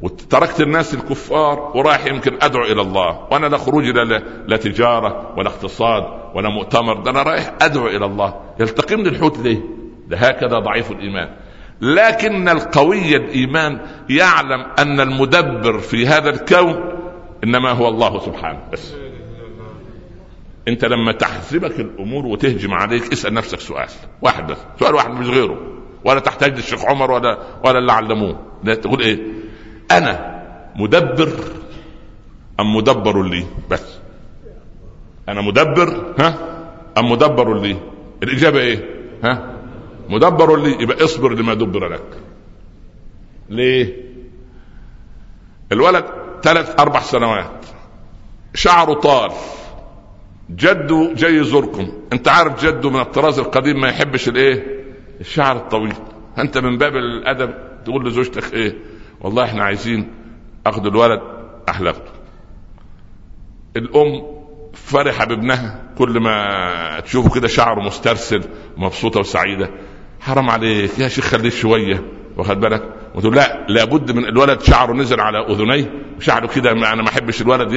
وتركت الناس الكفار ورايح يمكن أدعو إلى الله. وأنا لا خروج لا, لا تجارة ولا اقتصاد ولا مؤتمر. ده أنا رايح أدعو إلى الله. يلتقمني الحوت ليه؟ ده هكذا ضعيف الإيمان. لكن القوي الإيمان يعلم أن المدبر في هذا الكون إنما هو الله سبحانه. بس أنت لما تحسبك الأمور وتهجم عليك اسأل نفسك سؤال واحد بس. سؤال واحد مش غيره. ولا تحتاج للشيخ عمر ولا ولا اللي علموه. تقول إيه؟ أنا مدبر أم مدبر لي؟ بس. أنا مدبر ها؟ أم مدبر لي؟ الإجابة إيه؟ ها؟ مدبر لي يبقى اصبر لما دبر لك. ليه؟ الولد ثلاث أربع سنوات. شعره طال جده جاي يزوركم. أنت عارف جده من الطراز القديم ما يحبش الإيه؟ الشعر الطويل. أنت من باب الأدب تقول لزوجتك إيه؟ والله إحنا عايزين أخذ الولد احلقته الأم فرحه بابنها كل ما تشوفه كده شعره مسترسل مبسوطه وسعيدة. حرام عليك يا شيخ خليه شوية واخد بالك؟ وتقول لا لابد من الولد شعره نزل على أذنيه شعره كده أنا ما أحبش الولد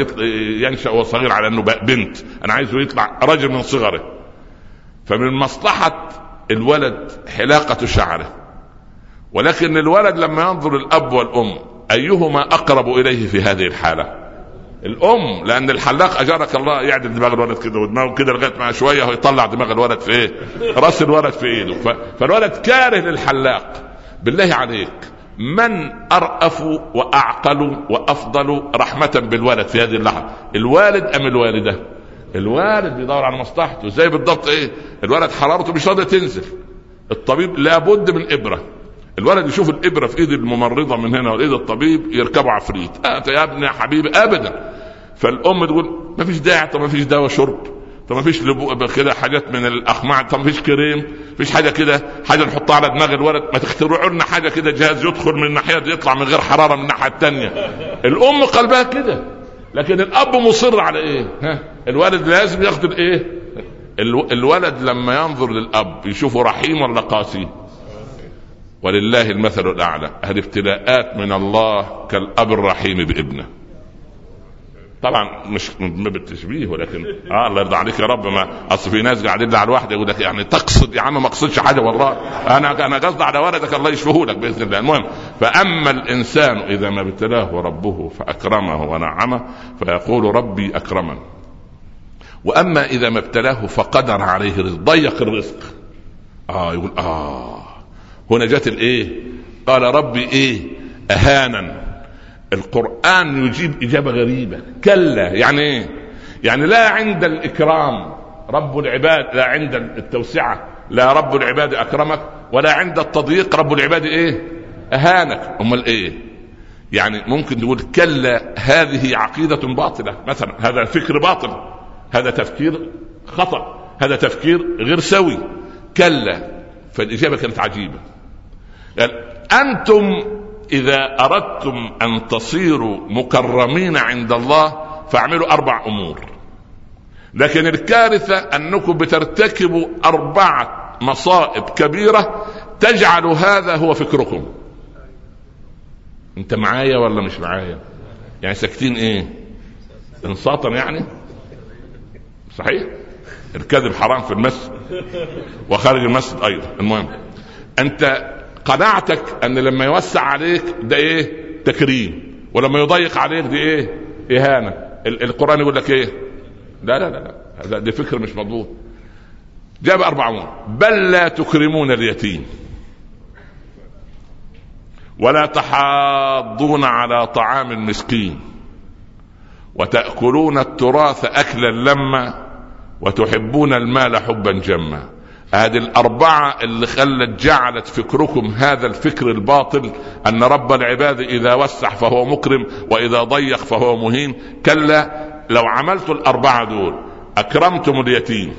ينشا وهو صغير على إنه بنت أنا عايزه يطلع رجل من صغره. فمن مصلحة الولد حلاقة شعره. ولكن الولد لما ينظر الأب والأم أيهما أقرب إليه في هذه الحالة؟ الأم لأن الحلاق أجارك الله يعدل دماغ الولد كده ودماغه كده لغاية ما شوية ويطلع دماغ الولد في إيه؟ رأس الولد في إيده. فالولد كاره للحلاق. بالله عليك من أرأف وأعقل وأفضل رحمة بالولد في هذه اللحظة؟ الوالد أم الوالدة؟ الوالد بيدور على مصلحته. زي بالضبط إيه؟ الولد حرارته مش راضية تنزل. الطبيب لابد من إبرة. الولد يشوف الإبرة في إيد الممرضة من هنا وإيد الطبيب يركبوا عفريت أنت يا ابني يا حبيبي ابدا. فالأم تقول ما فيش داعي طب ما فيش دواء شرب طب ما فيش كده حاجات من الاقماع طب ما فيش كريم ما فيش حاجة كده حاجة نحطها على دماغ الولد ما تخترعوا لنا حاجة كده جهاز يدخل من الناحية دي يطلع من غير حرارة من الناحية الثانية الأم قلبها كده لكن الأب مصر على إيه؟ ها؟ الولد لازم ياخد الإيه؟ الولد لما ينظر للأب يشوفه رحيم ولا قاسي؟ ولله المثل الأعلى. الابتلاءات من الله كالأب الرحيم بابنه. طبعا مش من باب التشبيه ولكن آه الله يرضى عليك يا رب. ما أصل في ناس قاعدين على الواحده يقول لك يعني تقصد يا عم ما أقصدش حاجة والله. أنا أنا قصدي على ولدك الله يشفيه لك بإذن الله. المهم فأما الإنسان إذا ما ابتلاه ربه فأكرمه ونعمه فيقول ربي أكرمن. وأما إذا ما ابتلاه فقدر عليه رزق ضيق الرزق. آه يقول آه هنا جت الإيه؟ قال ربي إيه؟ اهانا. القرآن يجيب إجابة غريبة. كلا. يعني إيه؟ يعني لا عند الإكرام. رب العباد لا عند التوسعة. لا رب العباد أكرمك ولا عند التضييق. رب العباد إيه؟ أهانك. أمال إيه؟ يعني ممكن تقول كلا هذه عقيدة باطلة. مثلا هذا فكر باطل. هذا تفكير خطأ. هذا تفكير غير سوي. كلا. فالإجابة كانت عجيبة. قال أنتم إذا أردتم أن تصيروا مكرمين عند الله فاعملوا أربع أمور. لكن الكارثة أنكم بترتكبوا أربعة مصائب كبيرة تجعل هذا هو فكركم. أنت معايا ولا مش معايا؟ يعني ساكتين إيه؟ انصاتا يعني؟ صحيح؟ الكذب حرام في المسجد وخارج المسجد أيضا. المهم أنت قناعتك ان لما يوسع عليك ده إيه؟ تكريم. ولما يضيق عليك دي إيه؟ اهانة. القرآن يقول لك إيه؟ لا لا لا هذا دي فكر مش مضبوط. جاب أربعون بل لا تكرمون اليتيم. ولا تحاضون على طعام المسكين. وتأكلون التراث أكلا لما وتحبون المال حبا جما. هذه الأربعة اللي خلت جعلت فكركم هذا الفكر الباطل أن رب العباد إذا وسع فهو مكرم وإذا ضيق فهو مهين. كلا لو عملت الأربعة دول أكرمتم اليتيم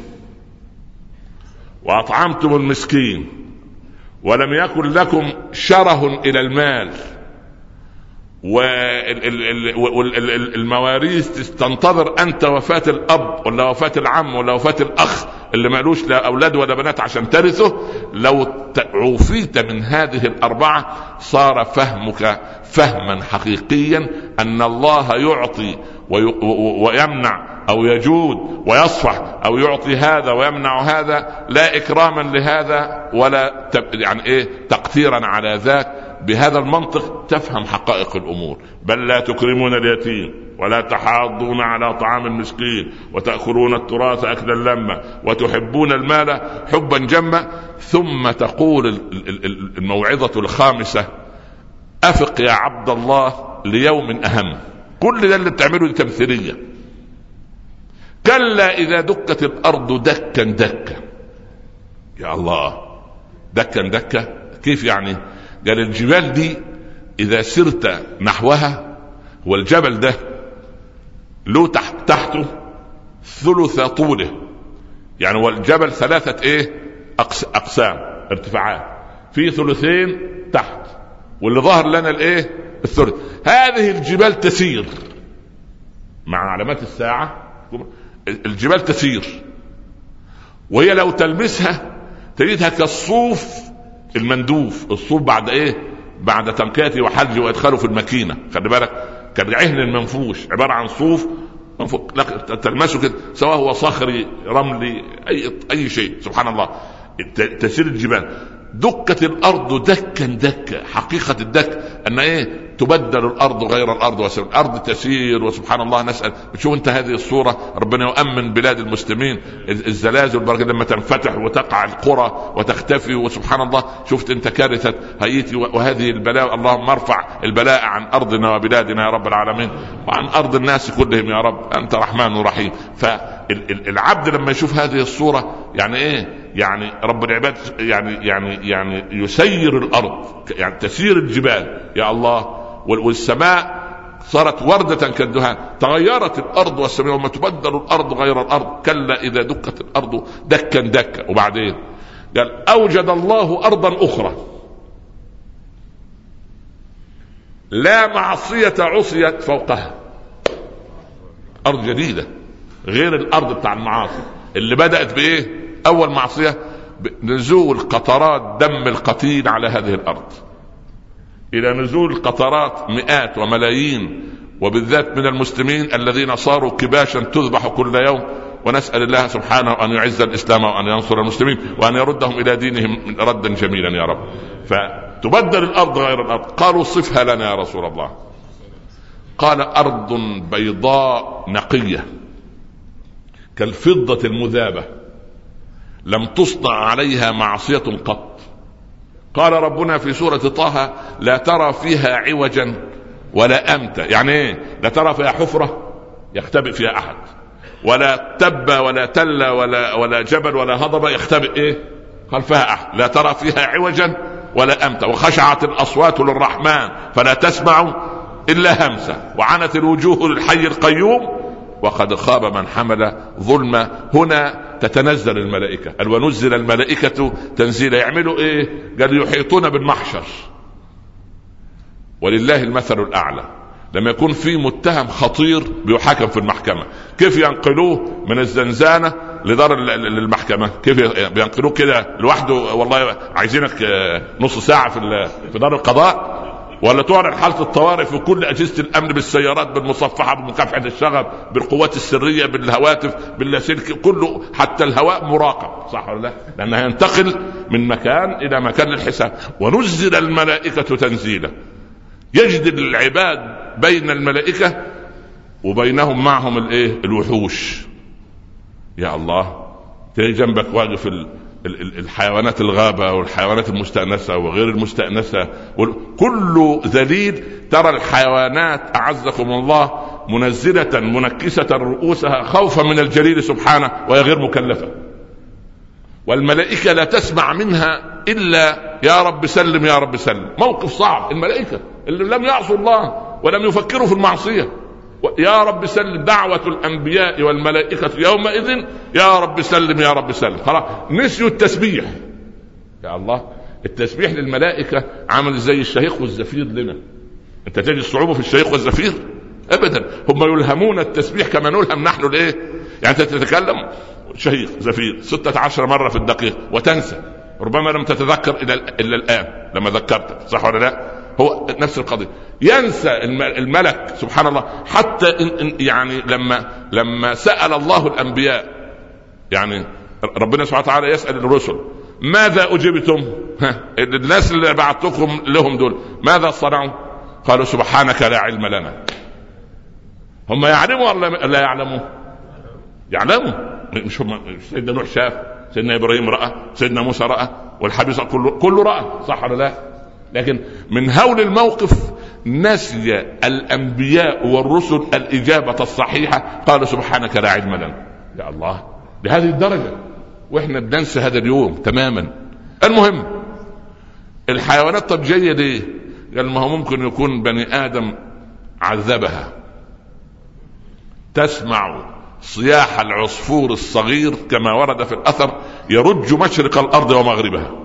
وأطعمتم المسكين ولم يكن لكم شره إلى المال والمواريث تنتظر أنت وفاة الأب ولا وفاة العم ولا وفاة الأخ اللي مالوش لا أولاد ولا بنات عشان ترثه. لو عوفيت من هذه الأربعة صار فهمك فهما حقيقيا أن الله يعطي ويمنع أو يجود ويصفح أو يعطي هذا ويمنع هذا. لا إكراما لهذا ولا يعني إيه تقتيرا على ذاك. بهذا المنطق تفهم حقائق الأمور. بل لا تكرمون اليتيم ولا تحاضون على طعام المسكين وتأكلون التراث اكلا لما وتحبون المال حبا جما. ثم تقول الموعظة الخامسة أفق يا عبد الله ليوم أهم. كل ده اللي بتعمله دي تمثيلية. كلا إذا دكت الأرض دكا دكا. يا الله دكا دكا. كيف يعني؟ قال الجبال دي إذا سرت نحوها والجبل ده له تحت تحته ثلث طوله. يعني والجبل ثلاثة إيه؟ أقسام ارتفاعات. في ثلثين تحت. واللي ظهر لنا الإيه؟ الثلث. هذه الجبال تسير. مع علامات الساعة. الجبال تسير. وهي لو تلمسها تجدها كالصوف المندوف الصوف بعد إيه؟ بعد تنقيته وحلجه وإدخاله في الماكينة. خلي بالك كالعهن المنفوش عبارة عن صوف تلمسه كده سواء هو صخري رملي اي أي شيء. سبحان الله. تسير الجبال. دكت الأرض دكا دكا حقيقة الدك أن إيه؟ تبدل الأرض غير الأرض وسبب الأرض تسير وسبحان الله. نسأل. بتشوف انت هذه الصورة. ربنا يؤمن بلاد المسلمين. الزلازل بركة لما تنفتح وتقع القرى وتختفي وسبحان الله. شفت انت كارثة هايتي وهذه البلاء. اللهم ارفع البلاء عن أرضنا وبلادنا يا رب العالمين. وعن أرض الناس كلهم يا رب. أنت رحمن رحيم. فالعبد لما يشوف هذه الصورة يعني إيه؟ يعني رب العباد يعني يعني يعني يسير الأرض. يعني تسير الجبال. يا الله. والسماء صارت وردة كالدهان. تغيرت الأرض والسماء وما تبدل الأرض غير الأرض. كلا إذا دكت الأرض دكا دكا. وبعدين قال أوجد الله أرضا أخرى. لا معصية عصيت فوقها. أرض جديدة غير الأرض بتاع المعاصي. اللي بدأت بإيه؟ أول معصية نزول قطرات دم القتيل على هذه الأرض. إلى نزول قطرات مئات وملايين وبالذات من المسلمين الذين صاروا كباشا تذبح كل يوم ونسأل الله سبحانه أن يعز الإسلام وأن ينصر المسلمين وأن يردهم إلى دينهم ردا جميلا يا رب. فتبدل الأرض غير الأرض. قالوا صفها لنا يا رسول الله. قال أرض بيضاء نقية كالفضة المذابة. لم تصنع عليها معصية قط. قال ربنا في سورة طه لا ترى فيها عوجا ولا أمتا. يعني إيه؟ لا ترى فيها حفرة يختبئ فيها أحد. ولا تبة ولا تلة ولا ولا جبل ولا هضبة يختبئ إيه؟ خلفها أحد. لا ترى فيها عوجا ولا أمتا. وخشعت الأصوات للرحمن فلا تسمع إلا همسة. وعنت الوجوه للحي القيوم وقد خاب من حمل ظلما هنا تتنزل الملائكة. قال ونزل الملائكة تنزيلا. يعملوا إيه؟ قال يحيطون بالمحشر. ولله المثل الأعلى. لما يكون في متهم خطير بيحاكم في المحكمة. كيف ينقلوه؟ من الزنزانة لدار المحكمة. كيف بينقلوه كده لوحده؟ والله عايزينك نص ساعة في دار القضاء. ولا تعلن حالة الطوارئ في كل أجهزة الأمن بالسيارات بالمصفحة بمكافحة الشغب بالقوات السرية بالهواتف باللاسلكي كله حتى الهواء مراقب صح ولا لا؟ لأنه ينتقل من مكان إلى مكان للحساب ونزل الملائكة تنزيلا يجد العباد بين الملائكة وبينهم معهم الإيه؟ الوحوش يا الله تلاقي جنبك واقف الحيوانات الغابة والحيوانات المستأنسة وغير المستأنسة كل ذليل ترى الحيوانات أعزكم الله منزلة منكسة رؤوسها خوفا من الجليل سبحانه وهي غير مكلفة. والملائكة لا تسمع منها إلا يا رب سلم يا رب سلم. موقف صعب. الملائكة اللي لم يعصوا الله ولم يفكروا في المعصية. يا رب سلم دعوة الأنبياء والملائكة يومئذ. يا رب سلم يا رب سلم. خلاص. نسيوا التسبيح. يا الله التسبيح للملائكة عامل زي الشهيق والزفير لنا. أنت تجد الصعوبة في الشهيق والزفير؟ ابدا. هم يلهمون التسبيح كما نلهم نحن الايه يعني أنت تتكلم شهيق زفير ستة عشر مرة في الدقيقة. وتنسى. ربما لم تتذكر إلا, إلا الآن لما ذكرتك صح ولا لا؟ هو نفس القضية ينسى الملك سبحان الله حتى يعني لما لما سأل الله الأنبياء يعني ربنا سبحانه وتعالى يسأل الرسل ماذا أجبتم؟ الناس اللي بعثتكم لهم دول ماذا صنعوا؟ قالوا سبحانك لا علم لنا هم يعلموا ولا لا يعلموا؟ يعلموا مش هم سيدنا نوح شاف سيدنا إبراهيم رأى سيدنا موسى رأى والحبيب كله كله رأى صح ولا لا؟ لكن من هول الموقف نسي الأنبياء والرسل الإجابة الصحيحة. قالوا سبحانك لا علم لنا يا الله. لهذه الدرجة وإحنا بننسى هذا اليوم تماما. المهم الحيوانات طب جاية ليه؟ قال ما هو ممكن يكون بني آدم عذبها. تسمع صياح العصفور الصغير كما ورد في الأثر يرج مشرق الأرض ومغربها.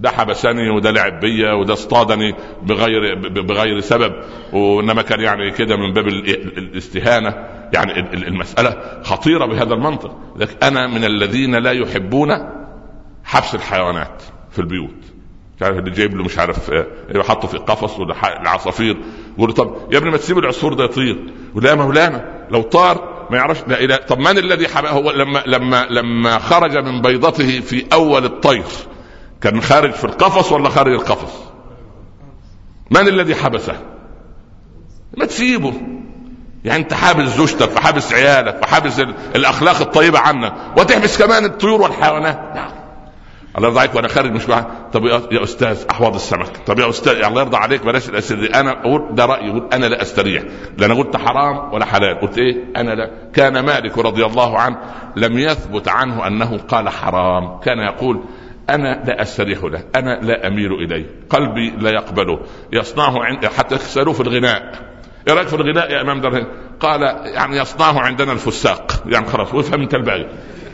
ده حبسني وده لعب بيا وده اصطادني بغير بغير سبب. وإنما كان يعني كده من باب الاستهانة. يعني المسألة خطيرة بهذا المنطق. لكن أنا من الذين لا يحبون حبس الحيوانات في البيوت. مش عارف اللي جايب له مش عارف إيه حطه في قفص ولا العصافير. يقول طب يا ابني ما تسيب العصفور ده يطير. يقول لا مولانا لو طار ما يعرفش لا طب من الذي حبه هو لما لما لما خرج من بيضته في أول الطير. كان خارج في القفص ولا خارج القفص؟ من الذي حبسه؟ ما تسيبه. يعني انت حابس زوجتك وحابس عيالك وحابس الأخلاق الطيبة عنك وتحبس كمان الطيور والحيوانات. نعم. الله يرضى عليك وأنا خارج مش معاه طب يا أستاذ أحواض السمك طب يا أستاذ الله يرضى عليك بلاش الأسئلة دي. أنا أقول ده رأيي أنا لا أستريح. لا أنا قلت حرام ولا حلال. قلت إيه؟ أنا لا. كان مالك رضي الله عنه لم يثبت عنه أنه قال حرام. كان يقول أنا لا أستريح له أنا لا أميل إليه قلبي لا يقبله يصنعه عند حتى يسالوه في الغناء. إيه رأيك في الغناء يا إمام درهم؟ قال يعني يصنعه عندنا الفساق. يعني خلاص وافهم أنت الباقي.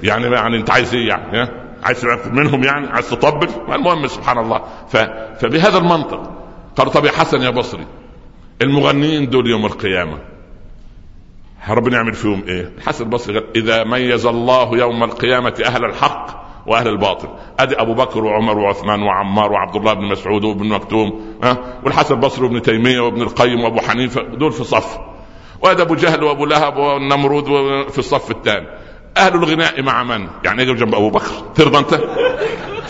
يعني يعني أنت عايز إيه يعني؟ عايز منهم يعني؟ عايز تطبل؟ المهم سبحان الله. ف... فبهذا المنطق قال طب يا حسن يا بصري المغنيين دول يوم القيامة ربنا يعمل فيهم إيه؟ الحسن البصري قال إذا ميز الله يوم القيامة أهل الحق وأهل الباطل. أدي أبو بكر وعمر وعثمان وعمار وعبد الله بن مسعود وابن مكتوم ها؟ والحسن البصري وابن تيمية وابن القيم وأبو حنيفة دول في صف. وهذا أبو جهل وأبو لهب والنمرود في الصف الثاني. أهل الغناء مع من؟ يعني يقف جنب أبو بكر. ترضى أنت؟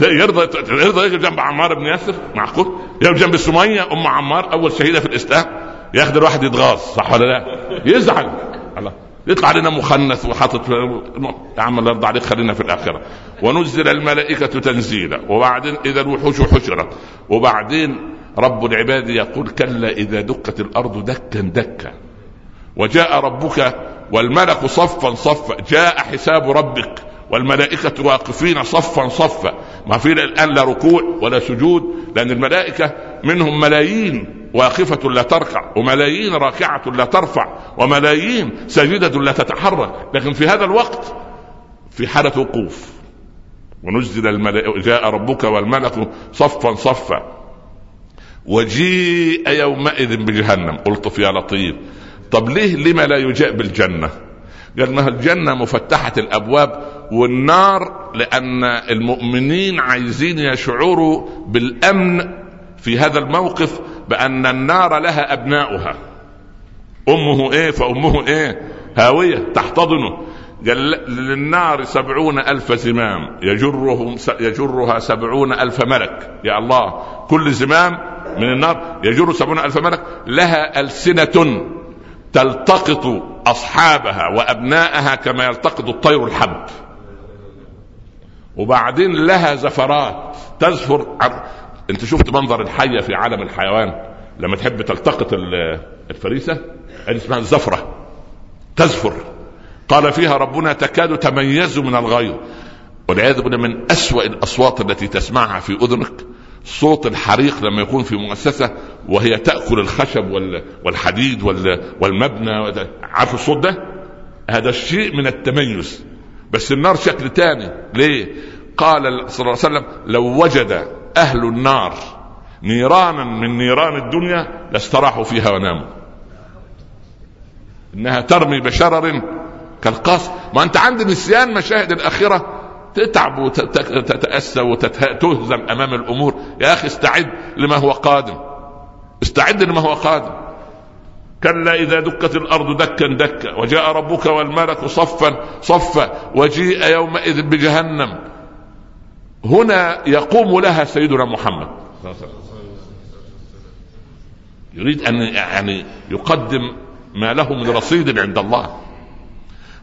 يرضى يرضى يقف جنب عمار بن ياسر؟ معقول؟ يقف جنب سمية أم عمار أول شهيدة في الإسلام؟ ياخذ الواحد يتغاظ صح ولا لا؟ يزعل. الله. يطلع علينا مخنث وحاطط يا عم الله يرضى عليك خلينا في الآخرة. ونزل الملائكة تنزيلا. وبعدين إذا الوحوش حشرت؟ وبعدين رب العباد يقول كلا إذا دكت الأرض دكا دكا. وجاء ربك والملك صفا صفا. جاء حساب ربك والملائكة واقفين صفا صفا. ما في الآن لا ركوع ولا سجود لأن الملائكة منهم ملايين. واقفة لا تركع وملايين راكعة لا ترفع وملايين ساجدة لا تتحرك. لكن في هذا الوقت في حالة وقوف ونزل الملائكة جاء ربك والملك صفا صفا. وجيء يومئذ بجهنم. قلت يا لطيف طب ليه لما لا يجاء بالجنة؟ قال ما الجنة مفتحة الأبواب والنار لأن المؤمنين عايزين يشعروا بالأمن في هذا الموقف. بأن النار لها أبناؤها. أمه إيه؟ فأمه إيه؟ هاوية تحتضنه. قال للنار سبعون ألف زمام. يجرهم يجرها سبعون ألف ملك. يا الله كل زمام من النار يجر سبعون ألف ملك. لها ألسنة تلتقط أصحابها وأبناءها كما يلتقط الطير الحب. وبعدين لها زفرات تزفر انت شفت منظر الحية في عالم الحيوان لما تحب تلتقط الفريسة؟ هذه اسمها الزفرة. تزفر. قال فيها ربنا تكاد تميز من الغيظ. والعياذ بالله من أسوأ الأصوات التي تسمعها في أذنك. صوت الحريق لما يكون في مؤسسة وهي تأكل الخشب والحديد والمبنى. عارف الصوت ده؟ هذا الشيء من التميز. بس النار شكل تاني. ليه؟ قال صلى الله عليه وسلم لو وجد أهل النار. نيرانا من نيران الدنيا لاستراحوا فيها وناموا. إنها ترمي بشرر كالقصر ما أنت عند نسيان مشاهد الاخره تتعب وتتأسى وتهزم أمام الأمور. يا أخي استعد لما هو قادم. استعد لما هو قادم. كلا إذا دكت الأرض دكا دكا. وجاء ربك والملك صفا صفا. وجيء يومئذ بجهنم. هنا يقوم لها سيدنا محمد. يريد أن يعني يقدم ما له من رصيد عند الله.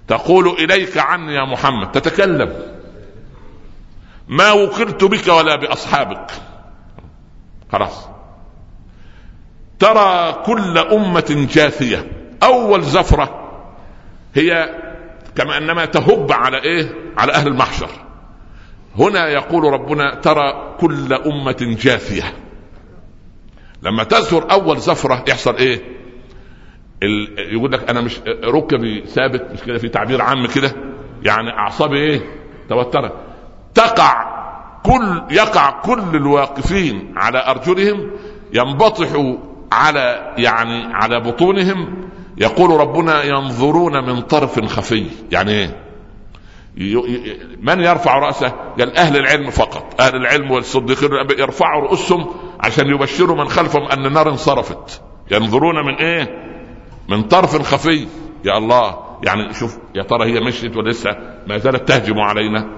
تقول إليك عني يا محمد تتكلم. ما وكلت بك ولا بأصحابك. خلاص. ترى كل أمة جاثية. أول زفرة هي كما أنما تهب على إيه؟ على أهل المحشر. هنا يقول ربنا ترى كل أمة جاثية لما تزهر أول زفرة يحصل إيه؟ يقول لك أنا مش ركبي ثابت مش كده في تعبير عام كده؟ يعني أعصابي إيه؟ توترت. تقع كل يقع كل الواقفين على أرجلهم ينبطحوا على يعني على بطونهم. يقول ربنا ينظرون من طرف خفي. يعني إيه؟ من يرفع رأسه؟ قال أهل العلم فقط. أهل العلم والصديقين يرفعوا رؤوسهم عشان يبشروا من خلفهم أن النار انصرفت. ينظرون من إيه؟ من طرف خفي. يا الله يعني شوف يا ترى هي مشيت ولسه ما زالت تهجم علينا.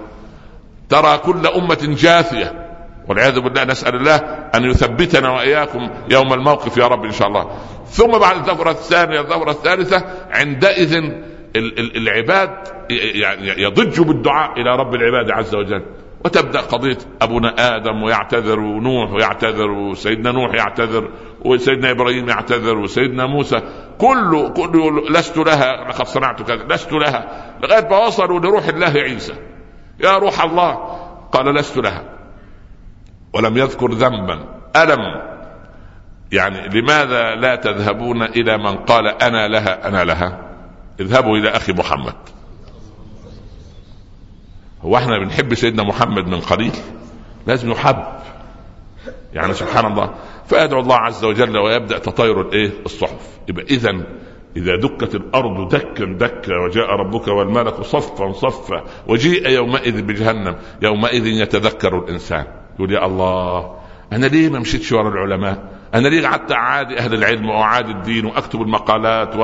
ترى كل أمة جاثية. والعياذ بالله نسأل الله أن يثبتنا وإياكم يوم الموقف يا رب إن شاء الله. ثم بعد الزفره الثانية الزفره الثالثة عندئذ العباد يعني يضج بالدعاء إلى رب العباد عز وجل. وتبدأ قضية أبونا آدم ويعتذر ونوح ويعتذر وسيدنا نوح يعتذر وسيدنا إبراهيم يعتذر وسيدنا موسى. كله كله لست لها لقد صنعت كذا لست لها لغاية ما وصلوا لروح الله عيسى. يا روح الله قال لست لها. ولم يذكر ذنبا ألم. يعني لماذا لا تذهبون إلى من قال أنا لها أنا لها؟ اذهبوا إلى أخي محمد. هو إحنا بنحب سيدنا محمد من قليل لازم نحب يعني سبحان الله. فأدعو الله عز وجل ويبدأ تطاير الإيه؟ الصحف. يبقى إذا إذا دكت الأرض دكا دكا وجاء ربك والملك صفا صفا وجيء يومئذ بجهنم يومئذ يتذكر الإنسان. يقول يا الله أنا ليه ما مشيتش ورا العلماء؟ أنا ليه قعدت أعادي أهل العلم وأعادي الدين وأكتب المقالات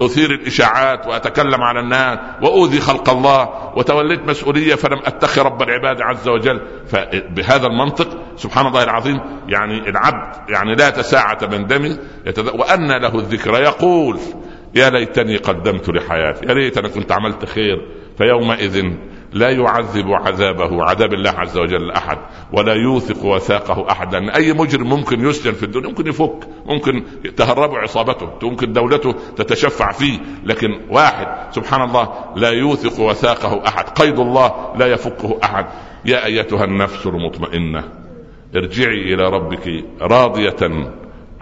واثير الإشاعات وأتكلم على الناس واؤذي خلق الله وتوليت مسؤولية فلم اتخي رب العباد عز وجل. فبهذا المنطق سبحان الله العظيم يعني العبد يعني لا تساعة من دمي وأن له الذكرى يقول يا ليتني قدمت لحياتي يا ليت أنا كنت عملت خير فيومئذ لا يعذب عذابه عذاب الله عز وجل أحد ولا يوثق وثاقه احد لأن أي مجرم ممكن يسجن في الدنيا ممكن يفك ممكن تهرب عصابته ممكن دولته تتشفع فيه. لكن واحد سبحان الله لا يوثق وثاقه أحد قيد الله لا يفكه أحد. يا أيتها النفس المطمئنة ارجعي إلى ربك راضية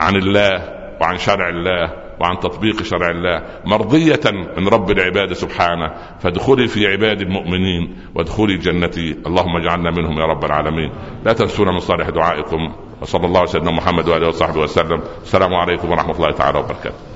عن الله وعن شرع الله. وعن تطبيق شرع الله مرضية من رب العباد سبحانه. فادخلي في عباد المؤمنين وادخلي جنتي. اللهم اجعلنا منهم يا رب العالمين. لا تنسونا من صالح دعائكم. وصلى الله على سيدنا محمد وآله وصحبه وسلم. السلام عليكم ورحمة الله تعالى وبركاته.